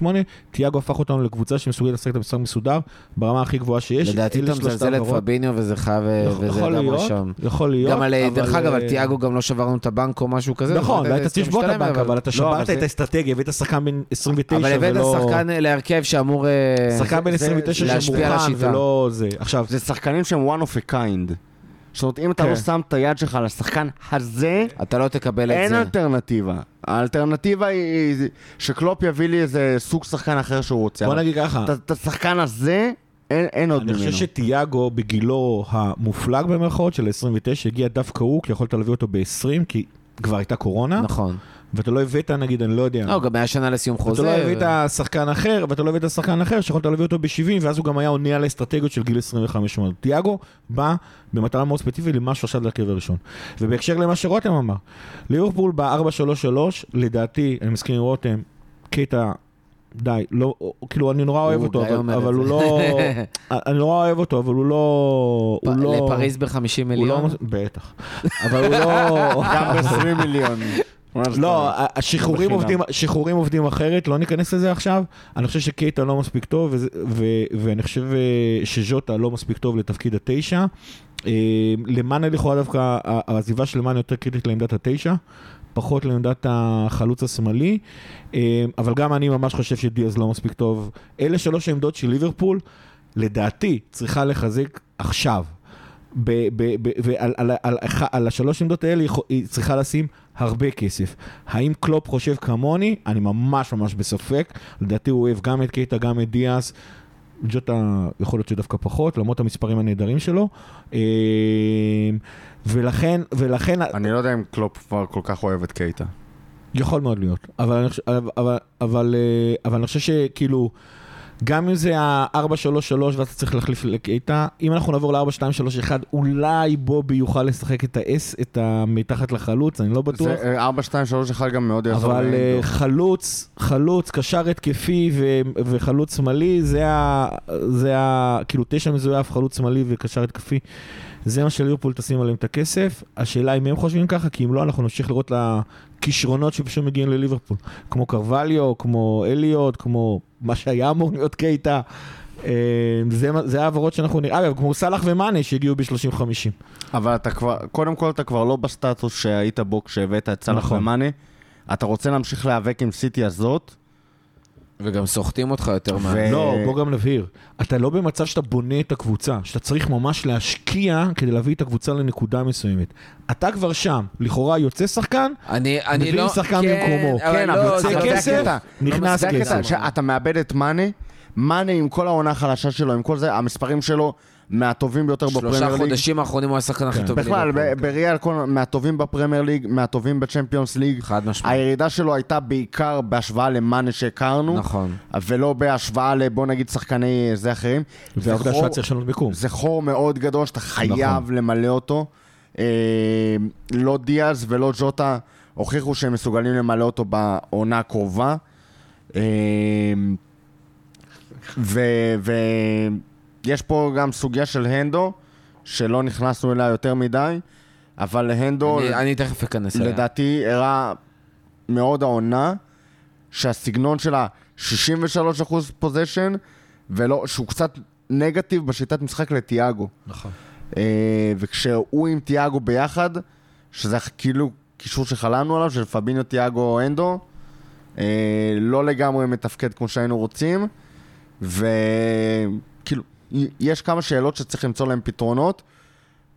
57-58, תיאגו הפך אותנו לקבוצה שמסוגלת לשחק את המשחק מסודר ברמה הכי גבוהה שיש. לדעתי אתה מזלזל את. פביניו וזה חייב, וזה יכול גם להיות, רשם. יכול להיות. גם על, אבל, דרך אגב, על אה, תיאגו גם לא שברנו את הבנק או משהו כזה. נכון, והיית צריך לשבור את הבנק, אבל אתה לא, שברת את האסטרטגיה, הבאת שחקן בן 29 אבל הבאת ולא... שחקן להרכב שאמור... אה, שחקן בן זה- 29 להשפיע על שמוכן. ולא זה. עכשיו, זה שחקנים שהם one of a kind. זאת אומרת, אם אתה כן. לא שם את היד שלך על השחקן הזה, אתה לא תקבל את אין זה. אלטרנטיבה. האלטרנטיבה היא שקלופ יביא לי איזה סוג שחקן אחר שהוא רוצה. בוא נגיד ככה, את- השחקן הזה, אין אין עוד אני ממנו. חושב שתיאגו בגילו המופלג במרכאות של ה-29 הגיע דווקא הוא, כי יכולת להביא אותו ב-20, כי כבר הייתה קורונה, נכון. ואתה לא הבאת, נגיד, אני לא יודע. לא, גם היה שנה לסיום ואתה חוזה. לא הבאת שחקן אחר, ואתה לא הבאת שחקן אחר, שיכולת להביא אותו ב-70, ואז הוא גם היה עונה על האסטרטגיות של גיל 25 מאוד. תיאגו בא במטרה מאוד ספציפית למשהו עכשיו להרכב הראשון. ובהקשר למה שרותם אמר, ליברפול ב-4-3-3, לדעתי, אני מסכים עם רותם, קטע, די, לא, כאילו, אני נורא אוהב אותו, אבל. הוא לא... אני נורא אוהב אותו, אבל הוא לא... הוא לא... לפריז ב-50 הוא מיליון? לא... בטח. אבל הוא לא... גם ב-20 מיליון. לא, השחרורים. עובדים, שחרורים עובדים אחרת, לא ניכנס לזה עכשיו. אני חושב שקייטה לא מספיק טוב, וזה- ו- ואני חושב אה, שז'וטה לא מספיק טוב לתפקיד התשע. אה, למאנה לכאורה דווקא, העזיבה של למאנה יותר קריטית לעמדת התשע, פחות לעמדת החלוץ השמאלי, אה, אבל גם אני ממש חושב שדיאז לא מספיק טוב. אלה שלוש העמדות של ליברפול, לדעתי, צריכה לחזק עכשיו. ב- ב- ב- ועל על, על, על, על השלוש עמדות האלה היא, צריכה לשים הרבה כסף. האם קלופ חושב כמוני? אני ממש ממש בספק. לדעתי הוא אוהב גם את קייטה, גם את דיאס. ג'וטה יכול להיות שדווקא פחות, למרות המספרים הנהדרים שלו. אה, ולכן, ולכן, אני לא יודע אם קלופ כבר כל כך אוהב את קייטה. יכול מאוד להיות. אבל אני חושב, אבל, אבל, אבל, אה, אבל אני חושב שכאילו, גם אם זה ה-4-3-3 ואתה צריך להחליף לקייטה, אם אנחנו נעבור ל-4-2-3-1, אולי בובי יוכל לשחק את ה-S, את המתחת לחלוץ, אני לא בטוח. זה אה, 4, 2, 3, 1 גם מאוד יעזור. אבל לאנדו. חלוץ, חלוץ, קשר התקפי ו- וחלוץ שמאלי, זה ה... זה ה... כאילו תשע מזויף, חלוץ שמאלי וקשר התקפי. זה מה שליברפול תשים עליהם את הכסף. השאלה אם הם חושבים ככה, כי אם לא, אנחנו נמשיך לראות לכישרונות שפשוט מגיעים לליברפול. כמו קרווליו, כמו אליוט, כמו מה שהיה אמור להיות קייטה. אה, זה העברות שאנחנו נראה, אגב, כמו סאלח ומאנה שהגיעו ב-30-50. אבל אתה כבר, קודם כל אתה כבר לא בסטטוס שהיית בו כשהבאת את סאלח נכון. ומאנה. אתה רוצה להמשיך להיאבק עם סיטי הזאת, וגם סוחטים אותך יותר מה... ו- לא, בוא גם נבהיר. אתה לא במצב שאתה בונה את הקבוצה, שאתה צריך ממש להשקיע כדי להביא את הקבוצה לנקודה מסוימת. אתה כבר שם, לכאורה יוצא שחקן, אני, אני מביאים לא... שחקן כן, במקומו. כן, לא, אבל זה יוצא לא- כסף, הקטע. נכנס כסף. שאתה מאבד את מאנה, מאנה עם כל העונה החלשה שלו, עם כל זה, המספרים שלו מהטובים ביותר בפרמייר שלושה ליג. חודשים האחרונים הוא השחקן הכי כן. טוב בכלל, בריאל, כל- מהטובים בפרמייר ליג, מהטובים בצ'מפיונס ליג. חד משמעית. הירידה שלו הייתה בעיקר בהשוואה למאנה שהכרנו, נכון. ולא בהשוואה לבוא נגיד שחקני זה אחרים. זה והעובדה שאתה צריך לשנות מיקום. זה חור מאוד גדול שאתה חייב נכון. למלא אותו. אה, לא דיאז ולא ג'וטה הוכיחו שהם מסוגלים למלא אותו בעונה הקרובה. אה, ויש פה גם סוגיה של הנדו, שלא נכנסנו אליה יותר מדי, אבל הנדו, אני- אני תכף אכנס אליה. לדעתי, הראה מאוד העונה, שהסגנון שלה 63% פוזיישן, ולא, שהוא קצת נגטיב בשיטת משחק לתיאגו. נכון. אה, וכשהוא עם תיאגו ביחד, שזה כאילו קישור שחלמנו עליו, של פביניו תיאגו אנדו, אה, לא לגמרי מתפקד כמו שהיינו רוצים, וכאילו, יש כמה שאלות שצריך למצוא להן פתרונות,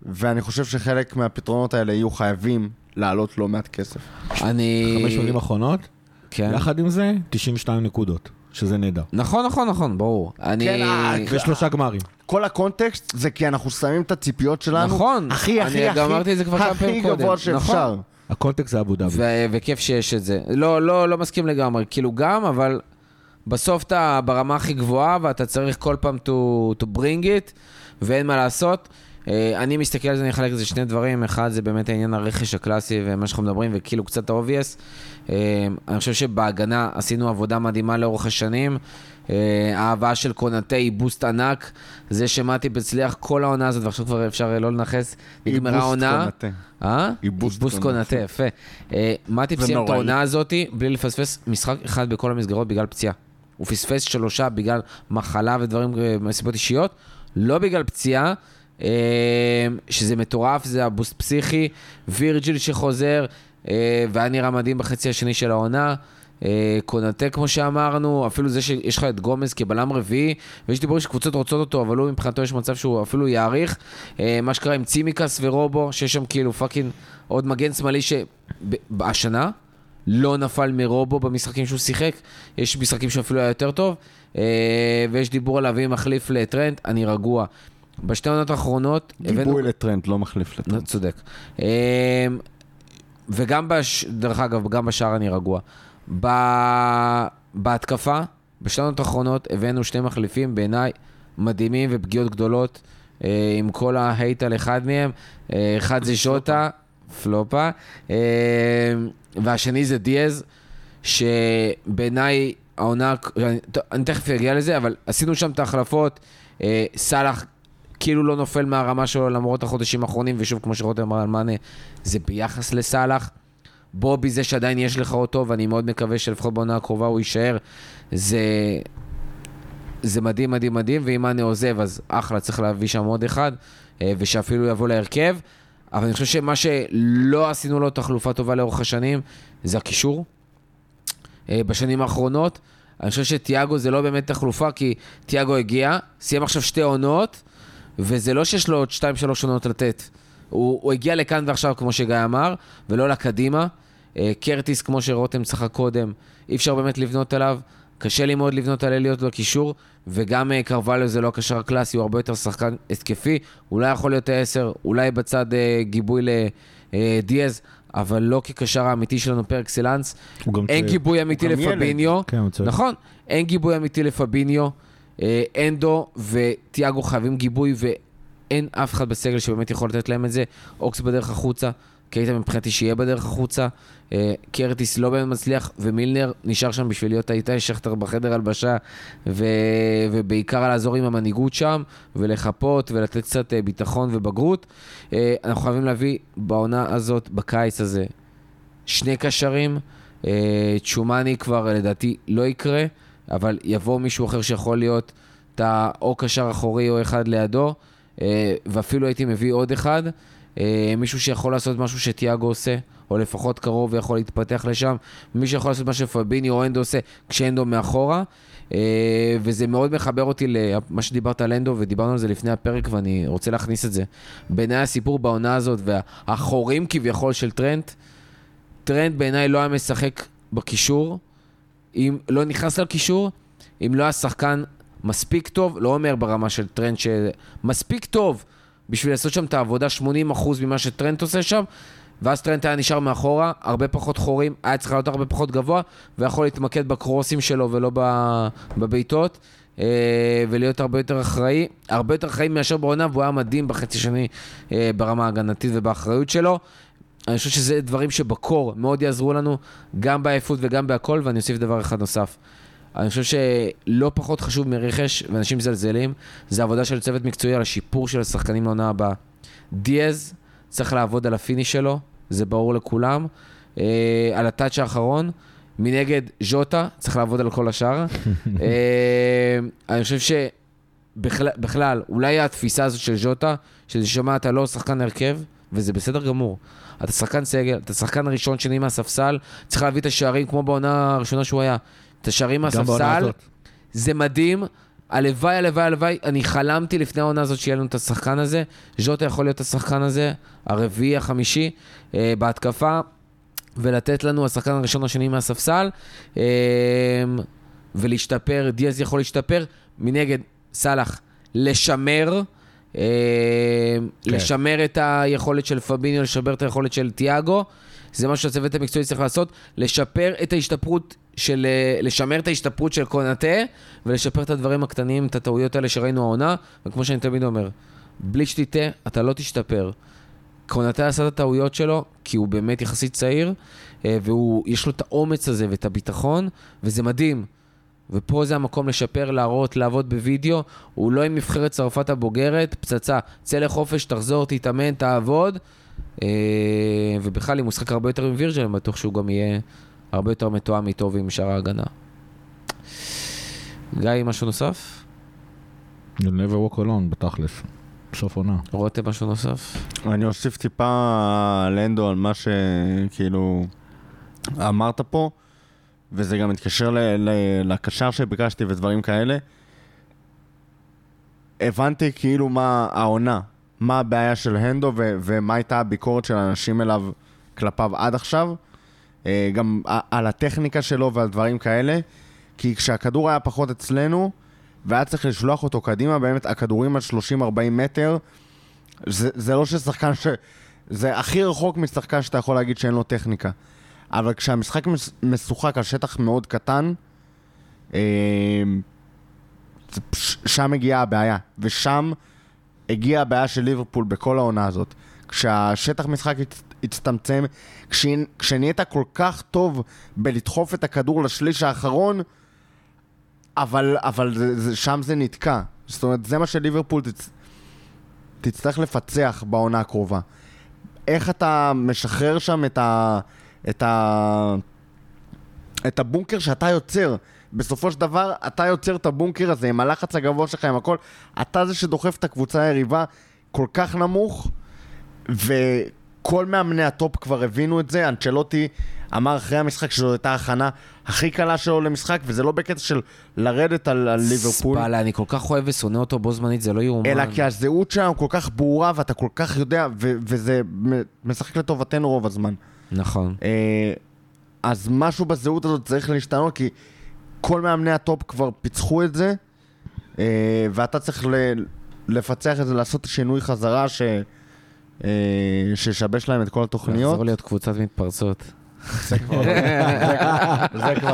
ואני חושב שחלק מהפתרונות האלה יהיו חייבים לעלות לא מעט כסף. אני... חמש שנים אחרונות, כן. יחד עם זה, 92 נקודות, שזה נהדר. נכון, נכון, נכון, ברור. אני... כן, אה, ושלושה גמרים. כל הקונטקסט זה כי אנחנו שמים את הציפיות שלנו נכון. הכי הכי אני הכי גם אמרתי את זה כבר כמה הכי פעמים קודם. גבוה שאפשר. נכון. הקונטקסט זה אבו דאבי. ו- וכיף שיש את זה. לא, לא, לא מסכים לגמרי, כאילו גם, אבל בסוף אתה ברמה הכי גבוהה ואתה צריך כל פעם to, to bring it, ואין מה לעשות. אה, אני מסתכל על זה, אני אחלק את זה שני דברים. אחד זה באמת העניין הרכש הקלאסי ומה שאנחנו מדברים, וכאילו קצת obvious. אה, אני חושב שבהגנה עשינו עבודה מדהימה לאורך השנים. אה, ההבאה של קונאטה היא בוסט ענק. זה שמטיפ הצליח כל העונה הזאת, ועכשיו כבר אפשר לא לנכס, נגמרה העונה. קונאטה. אה? איבוס איבוס קונאטה. יפה. מטיפ סיים את. העונה הזאת בלי לפספס משחק אחד בכל המסגרות בגלל פציעה. הוא פספס שלושה בגלל מחלה ודברים, אה, מסיבות אישיות, לא בגלל פציעה, אה, שזה מטורף, זה boost פסיכי, וירג'יל שחוזר, והיה נראה מדהים בחצי השני של העונה. אה, קונאטה, כמו שאמרנו, אפילו זה שיש לך את גומז כבלם רביעי, ויש דיבורים שקבוצות רוצות אותו, אבל הוא מבחינתו יש מצב שהוא אפילו יאריך. אה, מה שקרה עם צימיקאס ורובו, שיש שם כאילו פאקינג עוד מגן שמאלי שהשנה לא נפל מרובו במשחקים שהוא שיחק, יש משחקים שאפילו היה יותר טוב, אה, ויש דיבור על להביא מחליף לטרנט, אני רגוע. בשתי העונות האחרונות, הבאנו- גיבוי לטרנט, לא מחליף לא, לטרנט. צודק. אה, וגם, בש... דרך אגב, גם בשער אני רגוע. ב... בהתקפה, בשנות האחרונות הבאנו שני מחליפים בעיניי מדהימים ופגיעות גדולות, אה, עם כל ה-hate על אחד מהם. אחד זה שוטה, פלופה, והשני זה דיאז, שבעיניי העונה, אני, אני תכף אגיע לזה, אבל עשינו שם את ההחלפות. אה, סאלח כאילו לא נופל מהרמה שלו למרות החודשים האחרונים, ושוב, כמו שרותם אמר על מאנה, זה ביחס לסאלח. בובי זה שעדיין יש לך אותו, ואני מאוד מקווה שלפחות בעונה הקרובה הוא יישאר. זה, זה מדהים, מדהים, מדהים, ואם מאנה עוזב, אז אחלה, צריך להביא שם עוד אחד, אה, ושאפילו יבוא להרכב. אבל אני חושב שמה שלא עשינו לו תחלופה טובה לאורך השנים, זה הקישור. אה, בשנים האחרונות. אני חושב שתיאגו זה לא באמת תחלופה, כי תיאגו הגיע, סיים עכשיו שתי עונות, וזה לא שיש לו עוד שתיים, שלוש עונות לתת. הוא, הוא הגיע לכאן ועכשיו, כמו שגיא אמר, ולא לקדימה. אה, קרטיס, כמו שרותם צחק קודם, אי אפשר באמת לבנות עליו. קשה לי מאוד לבנות על אליוט בקישור, וגם אה, קרווליו זה לא הקשר הקלאסי, הוא הרבה יותר שחקן התקפי. אולי יכול להיות העשר, אולי בצד אה, גיבוי לדיאז, אבל לא כקשר האמיתי שלנו פר אקסלנס. אין. גיבוי אמיתי. לפביניו. כן. נכון, אין גיבוי אמיתי לפביניו. אה, אנדו וטיאגו חייבים גיבוי, ואין אף אחד בסגל שבאמת יכול לתת להם את זה. אוקס בדרך החוצה, קייטה מבחינתי שיהיה בדרך החוצה. אה, קרטיס לא באמת מצליח, ומילנר נשאר שם בשביל להיות האיתי שכטר בחדר הלבשה, ו... ובעיקר לעזור עם המנהיגות שם, ולחפות, ולתת קצת אה, ביטחון ובגרות. אה, אנחנו חייבים להביא בעונה הזאת, בקיץ הזה, שני קשרים. צ'ומאני כבר לדעתי לא יקרה, אבל יבוא מישהו אחר שיכול להיות או קשר אחורי או אחד לידו, ואפילו הייתי מביא עוד אחד, מישהו שיכול לעשות משהו שתיאגו עושה, או לפחות קרוב ויכול להתפתח לשם, מי שיכול לעשות מה שפביניו עושה עושה כשאנדו מאחורה. אה, וזה מאוד מחבר אותי למה שדיברת על אנדו, ודיברנו על זה לפני הפרק, ואני רוצה להכניס את זה. בעיניי הסיפור בעונה הזאת, והחורים כביכול של טרנט, טרנט בעיניי לא היה משחק בקישור, אם לא נכנס לקישור, אם לא היה שחקן מספיק טוב, לא אומר ברמה של טרנד שמספיק טוב בשביל לעשות שם את העבודה 80% ממה שטרנד עושה שם, ואז טרנד היה נשאר מאחורה, הרבה פחות חורים, היה צריך לעלות הרבה פחות גבוה, ויכול להתמקד בקרוסים שלו ולא בבעיטות. אה, ולהיות הרבה יותר אחראי, הרבה יותר אחראי מאשר בעונה, והוא היה מדהים בחצי שני אה, ברמה ההגנתית ובאחריות שלו. אני חושב שזה דברים שבקור מאוד יעזרו לנו, גם בעייפות וגם בהכל, ואני אוסיף דבר אחד נוסף. אני חושב שלא פחות חשוב מרכש, ואנשים מזלזלים, זה עבודה של צוות מקצועי על השיפור של השחקנים לעונה הבאה. דיאז צריך לעבוד על ה-finish שלו, זה ברור לכולם. אה, על ה-touch האחרון. מנגד, ז'וטה, צריך לעבוד על כל השאר. אה, אני חושב שבכלל, בכלל, אולי התפיסה הזאת של ז'וטה, שזה שמע, אתה לא שחקן הרכב, וזה בסדר גמור. אתה שחקן סגל, אתה שחקן ראשון, שני מהספסל, צריך להביא את השערים כמו בעונה הראשונה שהוא היה. את השערים מהספסל. זה מדהים. הלוואי, הלוואי, הלוואי, אני חלמתי לפני העונה הזאת שיהיה לנו את השחקן הזה. ז'וטה יכול להיות השחקן הזה, הרביעי, החמישי, אה, בהתקפה, ולתת לנו השחקן הראשון, השני מהספסל, אה, ולהשתפר, דיאז יכול להשתפר. מנגד, סאלח, לשמר. אה, כן. לשמר את היכולת של פביניו, לשפר את היכולת של תיאגו. זה מה שהצוות המקצועי צריך לעשות, לשפר את ההשתפרות של, אה, לשמר את ההשתפרות של קונאטה, ולשפר את הדברים הקטנים, את הטעויות האלה שראינו העונה, וכמו שאני תמיד אומר, בלי שתטעה, אתה לא תשתפר. קונאטה עשה את הטעויות שלו, כי הוא באמת יחסית צעיר, אה, ויש לו את האומץ הזה ואת הביטחון, וזה מדהים. ופה זה המקום לשפר, להראות, לעבוד בווידאו. הוא לא עם נבחרת צרפת הבוגרת, פצצה. צא לחופש, תחזור, תתאמן, תעבוד. אה, ובכלל, אם הוא ישחק הרבה יותר עם וירג'ל, אני בטוח שהוא גם יהיה הרבה יותר מתואם איתו ועם שאר ההגנה. גיא, משהו נוסף? You'll never walk alone, בתכלס. סוף עונה. רותם, משהו נוסף? אני אוסיף טיפה על אנדו, על מה שכאילו אמרת פה, וזה גם מתקשר ל- ל- לקשר שביקשתי ודברים כאלה. הבנתי כאילו מה העונה, מה הבעיה של הנדו ו- ומה הייתה הביקורת של האנשים אליו כלפיו עד עכשיו. אה, גם על הטכניקה שלו ועל דברים כאלה. כי כשהכדור היה פחות אצלנו, והיה צריך לשלוח אותו קדימה, באמת הכדורים על 30-40 מטר, זה, זה לא ששחקן ש... זה הכי רחוק משחקן שאתה יכול להגיד שאין לו טכניקה. אבל כשהמשחק מש- משוחק על שטח מאוד קטן, אה, שם מגיעה הבעיה. ושם הגיעה הבעיה של ליברפול בכל העונה הזאת. כשהשטח משחק הצטמצם, כש- כשנהיית כל כך טוב בלדחוף את הכדור לשליש האחרון, אבל, אבל זה, זה, שם זה נתקע. זאת אומרת, זה מה שליברפול תצ... תצטרך לפצח בעונה הקרובה. איך אתה משחרר שם את ה... את ה... את הבונקר שאתה יוצר. בסופו של דבר, אתה יוצר את הבונקר הזה עם הלחץ הגבוה שלך, עם הכל. אתה זה שדוחף את הקבוצה היריבה כל כך נמוך, וכל מאמני הטופ כבר הבינו את זה. אנצ'לוטי אמר אחרי המשחק שזו הייתה ההכנה הכי קלה שלו למשחק, וזה לא בקטע של לרדת על, על ליברפול. ספאלה, אני כל כך אוהב ושונא אותו בו זמנית, זה לא יאומן. אלא כי הזהות שלנו כל כך ברורה, ואתה כל כך יודע, ו- וזה משחק לטובתנו רוב הזמן. נכון. אה, אז משהו בזהות הזאת צריך להשתנות, כי כל מאמני הטופ כבר פיצחו את זה, אה, ואתה צריך ל- לפצח את זה, לעשות שינוי חזרה ש... אה, שישבש להם את כל התוכניות. לחזור להיות קבוצת מתפרצות. זה כבר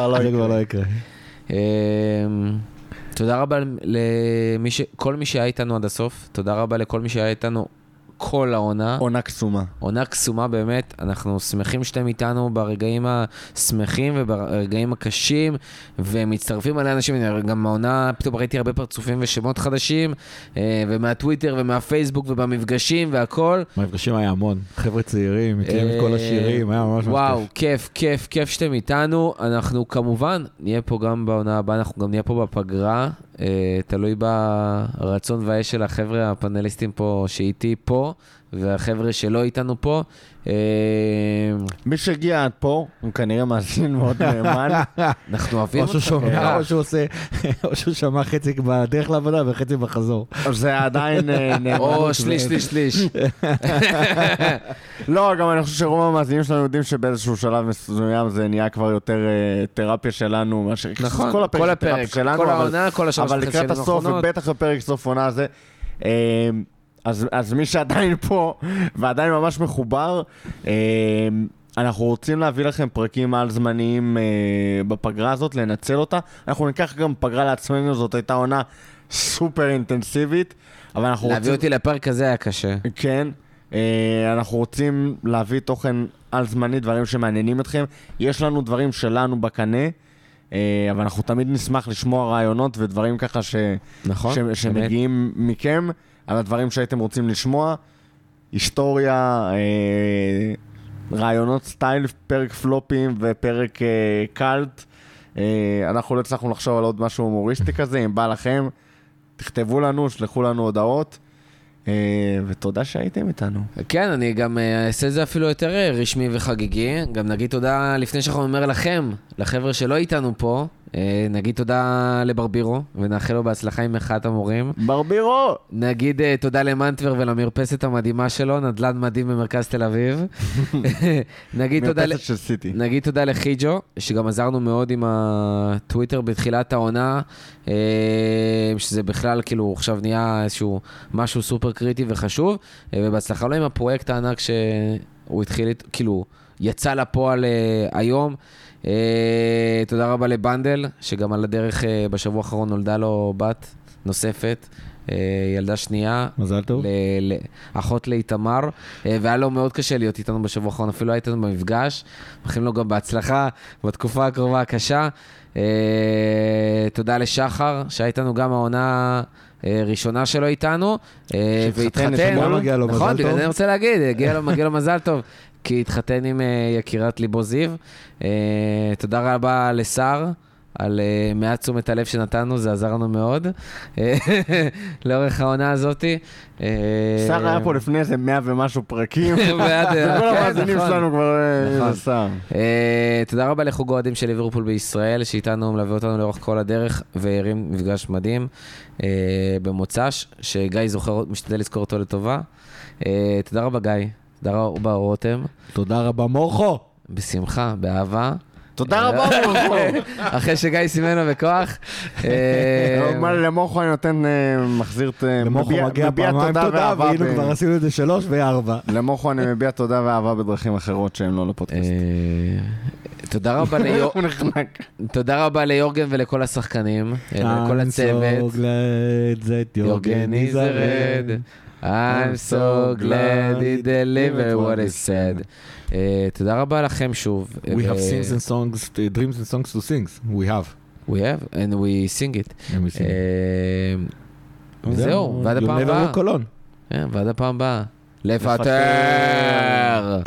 לא- לא יקרה. לא יקרה. אמ, תודה רבה למי ש... כל מי שהיה איתנו עד הסוף, תודה רבה לכל מי שהיה איתנו כל העונה. עונה קסומה. עונה קסומה באמת, אנחנו שמחים שאתם איתנו ברגעים השמחים וברגעים הקשים, ומצטרפים עלי אנשים, גם העונה, פתאום ראיתי הרבה פרצופים ושמות חדשים, אה, ומהטוויטר ומהפייסבוק ובמפגשים והכל. במפגשים היה המון. חבר'ה צעירים, מכירים את כל השירים, היה ממש ממש וואו, כיף. כיף, כיף, שאתם איתנו. אנחנו כמובן נהיה פה גם בעונה הבאה, אנחנו גם נהיה פה בפגרה. אה, תלוי ברצון והאש של החבר'ה הפאנליסטים פה, שאיתי פה, והחבר'ה שלא איתנו פה. אה, מי שהגיע עד פה, הוא כנראה מאזין מאוד נאמן. אנחנו אוהבים או שהוא אותך. שומע, או שהוא עושה, או שהוא שמע חצי בדרך לעבודה וחצי בחזור. זה עדיין אה, נאמנות. או שליש, שליש, שליש. לא, גם אני חושב שרוב המאזינים שלנו יודעים שבאיזשהו שלב מסוים זה נהיה כבר יותר אה, תרפיה שלנו מאשר... נכון, כל הפרק כל אבל- העונה, כל השלוש אבל וחצי לקראת שנים הסוף. ובטח בפרק סוף עונה הזה, אה, אז, אז מי שעדיין פה ועדיין ממש מחובר, אה, אנחנו רוצים להביא לכם פרקים על זמניים אה, בפגרה הזאת, לנצל אותה. אנחנו ניקח גם פגרה לעצמנו, זאת הייתה עונה סופר אינטנסיבית, אבל אנחנו להביא רוצים... אותי לפרק הזה היה קשה. כן, אה, אנחנו רוצים להביא תוכן על זמני, דברים שמעניינים אתכם. יש לנו דברים שלנו בקנה, אה, אבל אנחנו תמיד נשמח לשמוע רעיונות ודברים ככה ש... נכון, ש... שמגיעים מכם, על הדברים שהייתם רוצים לשמוע. היסטוריה, אה, רעיונות סטייל, פרק פלופים ופרק אה, קאלט. אה, אנחנו לא הצלחנו לחשוב על עוד משהו הומוריסטי כזה, אם בא לכם, תכתבו לנו, שלחו לנו הודעות. אה, ותודה שהייתם איתנו. כן, אני גם אה, אעשה את זה אפילו יותר אה, רשמי וחגיגי. גם נגיד תודה, לפני שאנחנו אומר לכם, לחבר'ה שלא איתנו פה, נגיד תודה לברבירו, ונאחל לו בהצלחה עם מחאת המורים. ברבירו! נגיד אה, תודה למנטבר ולמרפסת המדהימה שלו, נדל"ן מדהים במרכז תל אביב. נגיד תודה... ל- מרפסת של סיטי. נגיד תודה לחיג'ו, שגם עזרנו מאוד עם הטוויטר בתחילת העונה, אה, שזה בכלל כאילו עכשיו נהיה איזשהו משהו סופר קריטי וחשוב, אה, ובהצלחה לו עם הפרויקט הענק שהוא התחיל, כאילו, יצא לפועל אה, היום. אה, תודה רבה לבנדל, שגם על הדרך אה, בשבוע האחרון נולדה לו בת נוספת. אה, ילדה שנייה, מזל טוב. ל- ל- אחות לאיתמר, והיה לו מאוד קשה להיות איתנו בשבוע האחרון, אפילו היה איתנו במפגש. מאחלים לו גם בהצלחה בתקופה הקרובה הקשה. תודה לשחר, שהיה איתנו גם העונה ראשונה שלו איתנו. שהתחתן והתחתן. נכון, טוב. בגלל זה אני רוצה להגיד, מגיע לו מזל טוב. כי התחתן עם אה, יקירת ליבו זיו. אה, תודה רבה לשר. על אה, מעט תשומת הלב שנתנו, זה עזר לנו מאוד לאורך העונה הזאתי. שר היה פה לפני איזה מאה ומשהו פרקים. וכל כן, המאזינים נכון. שלנו כבר... נכון. שר. תודה רבה לחוג אוהדים של ליברפול בישראל, שאיתנו מלווה אותנו לאורך כל הדרך, והרים מפגש מדהים במוצ"ש, שגיא זוכר, משתדל לזכור אותו לטובה. תודה רבה, גיא. תודה רבה, רותם. תודה רבה, מורכו. בשמחה, באהבה. תודה רבה, מורכו. אחרי שגיא סימן לו בכוח. אה, למורכו אני נותן, אה, מחזיר את... למוחו מביע- מגיע מביע פעמיים תודה, ואהבה והיינו ב- כבר עשינו את זה שלוש וארבע. למוחו אני מביע תודה ואהבה בדרכים אחרות שהן לא לפודקאסט. אה, תודה רבה ליור- הוא נחנק. תודה רבה ליורגן ולכל השחקנים, אה, לכל הצוות. יורגן red. I'm so glad he delivered what he said. אה, תודה רבה לכם שוב. We have sings and songs, uh, dreams and songs to sing. We have. We have, and we sing it. אה, וזהו, ועד הפעם הבאה. כן, ועד הפעם הבאה. לפטר.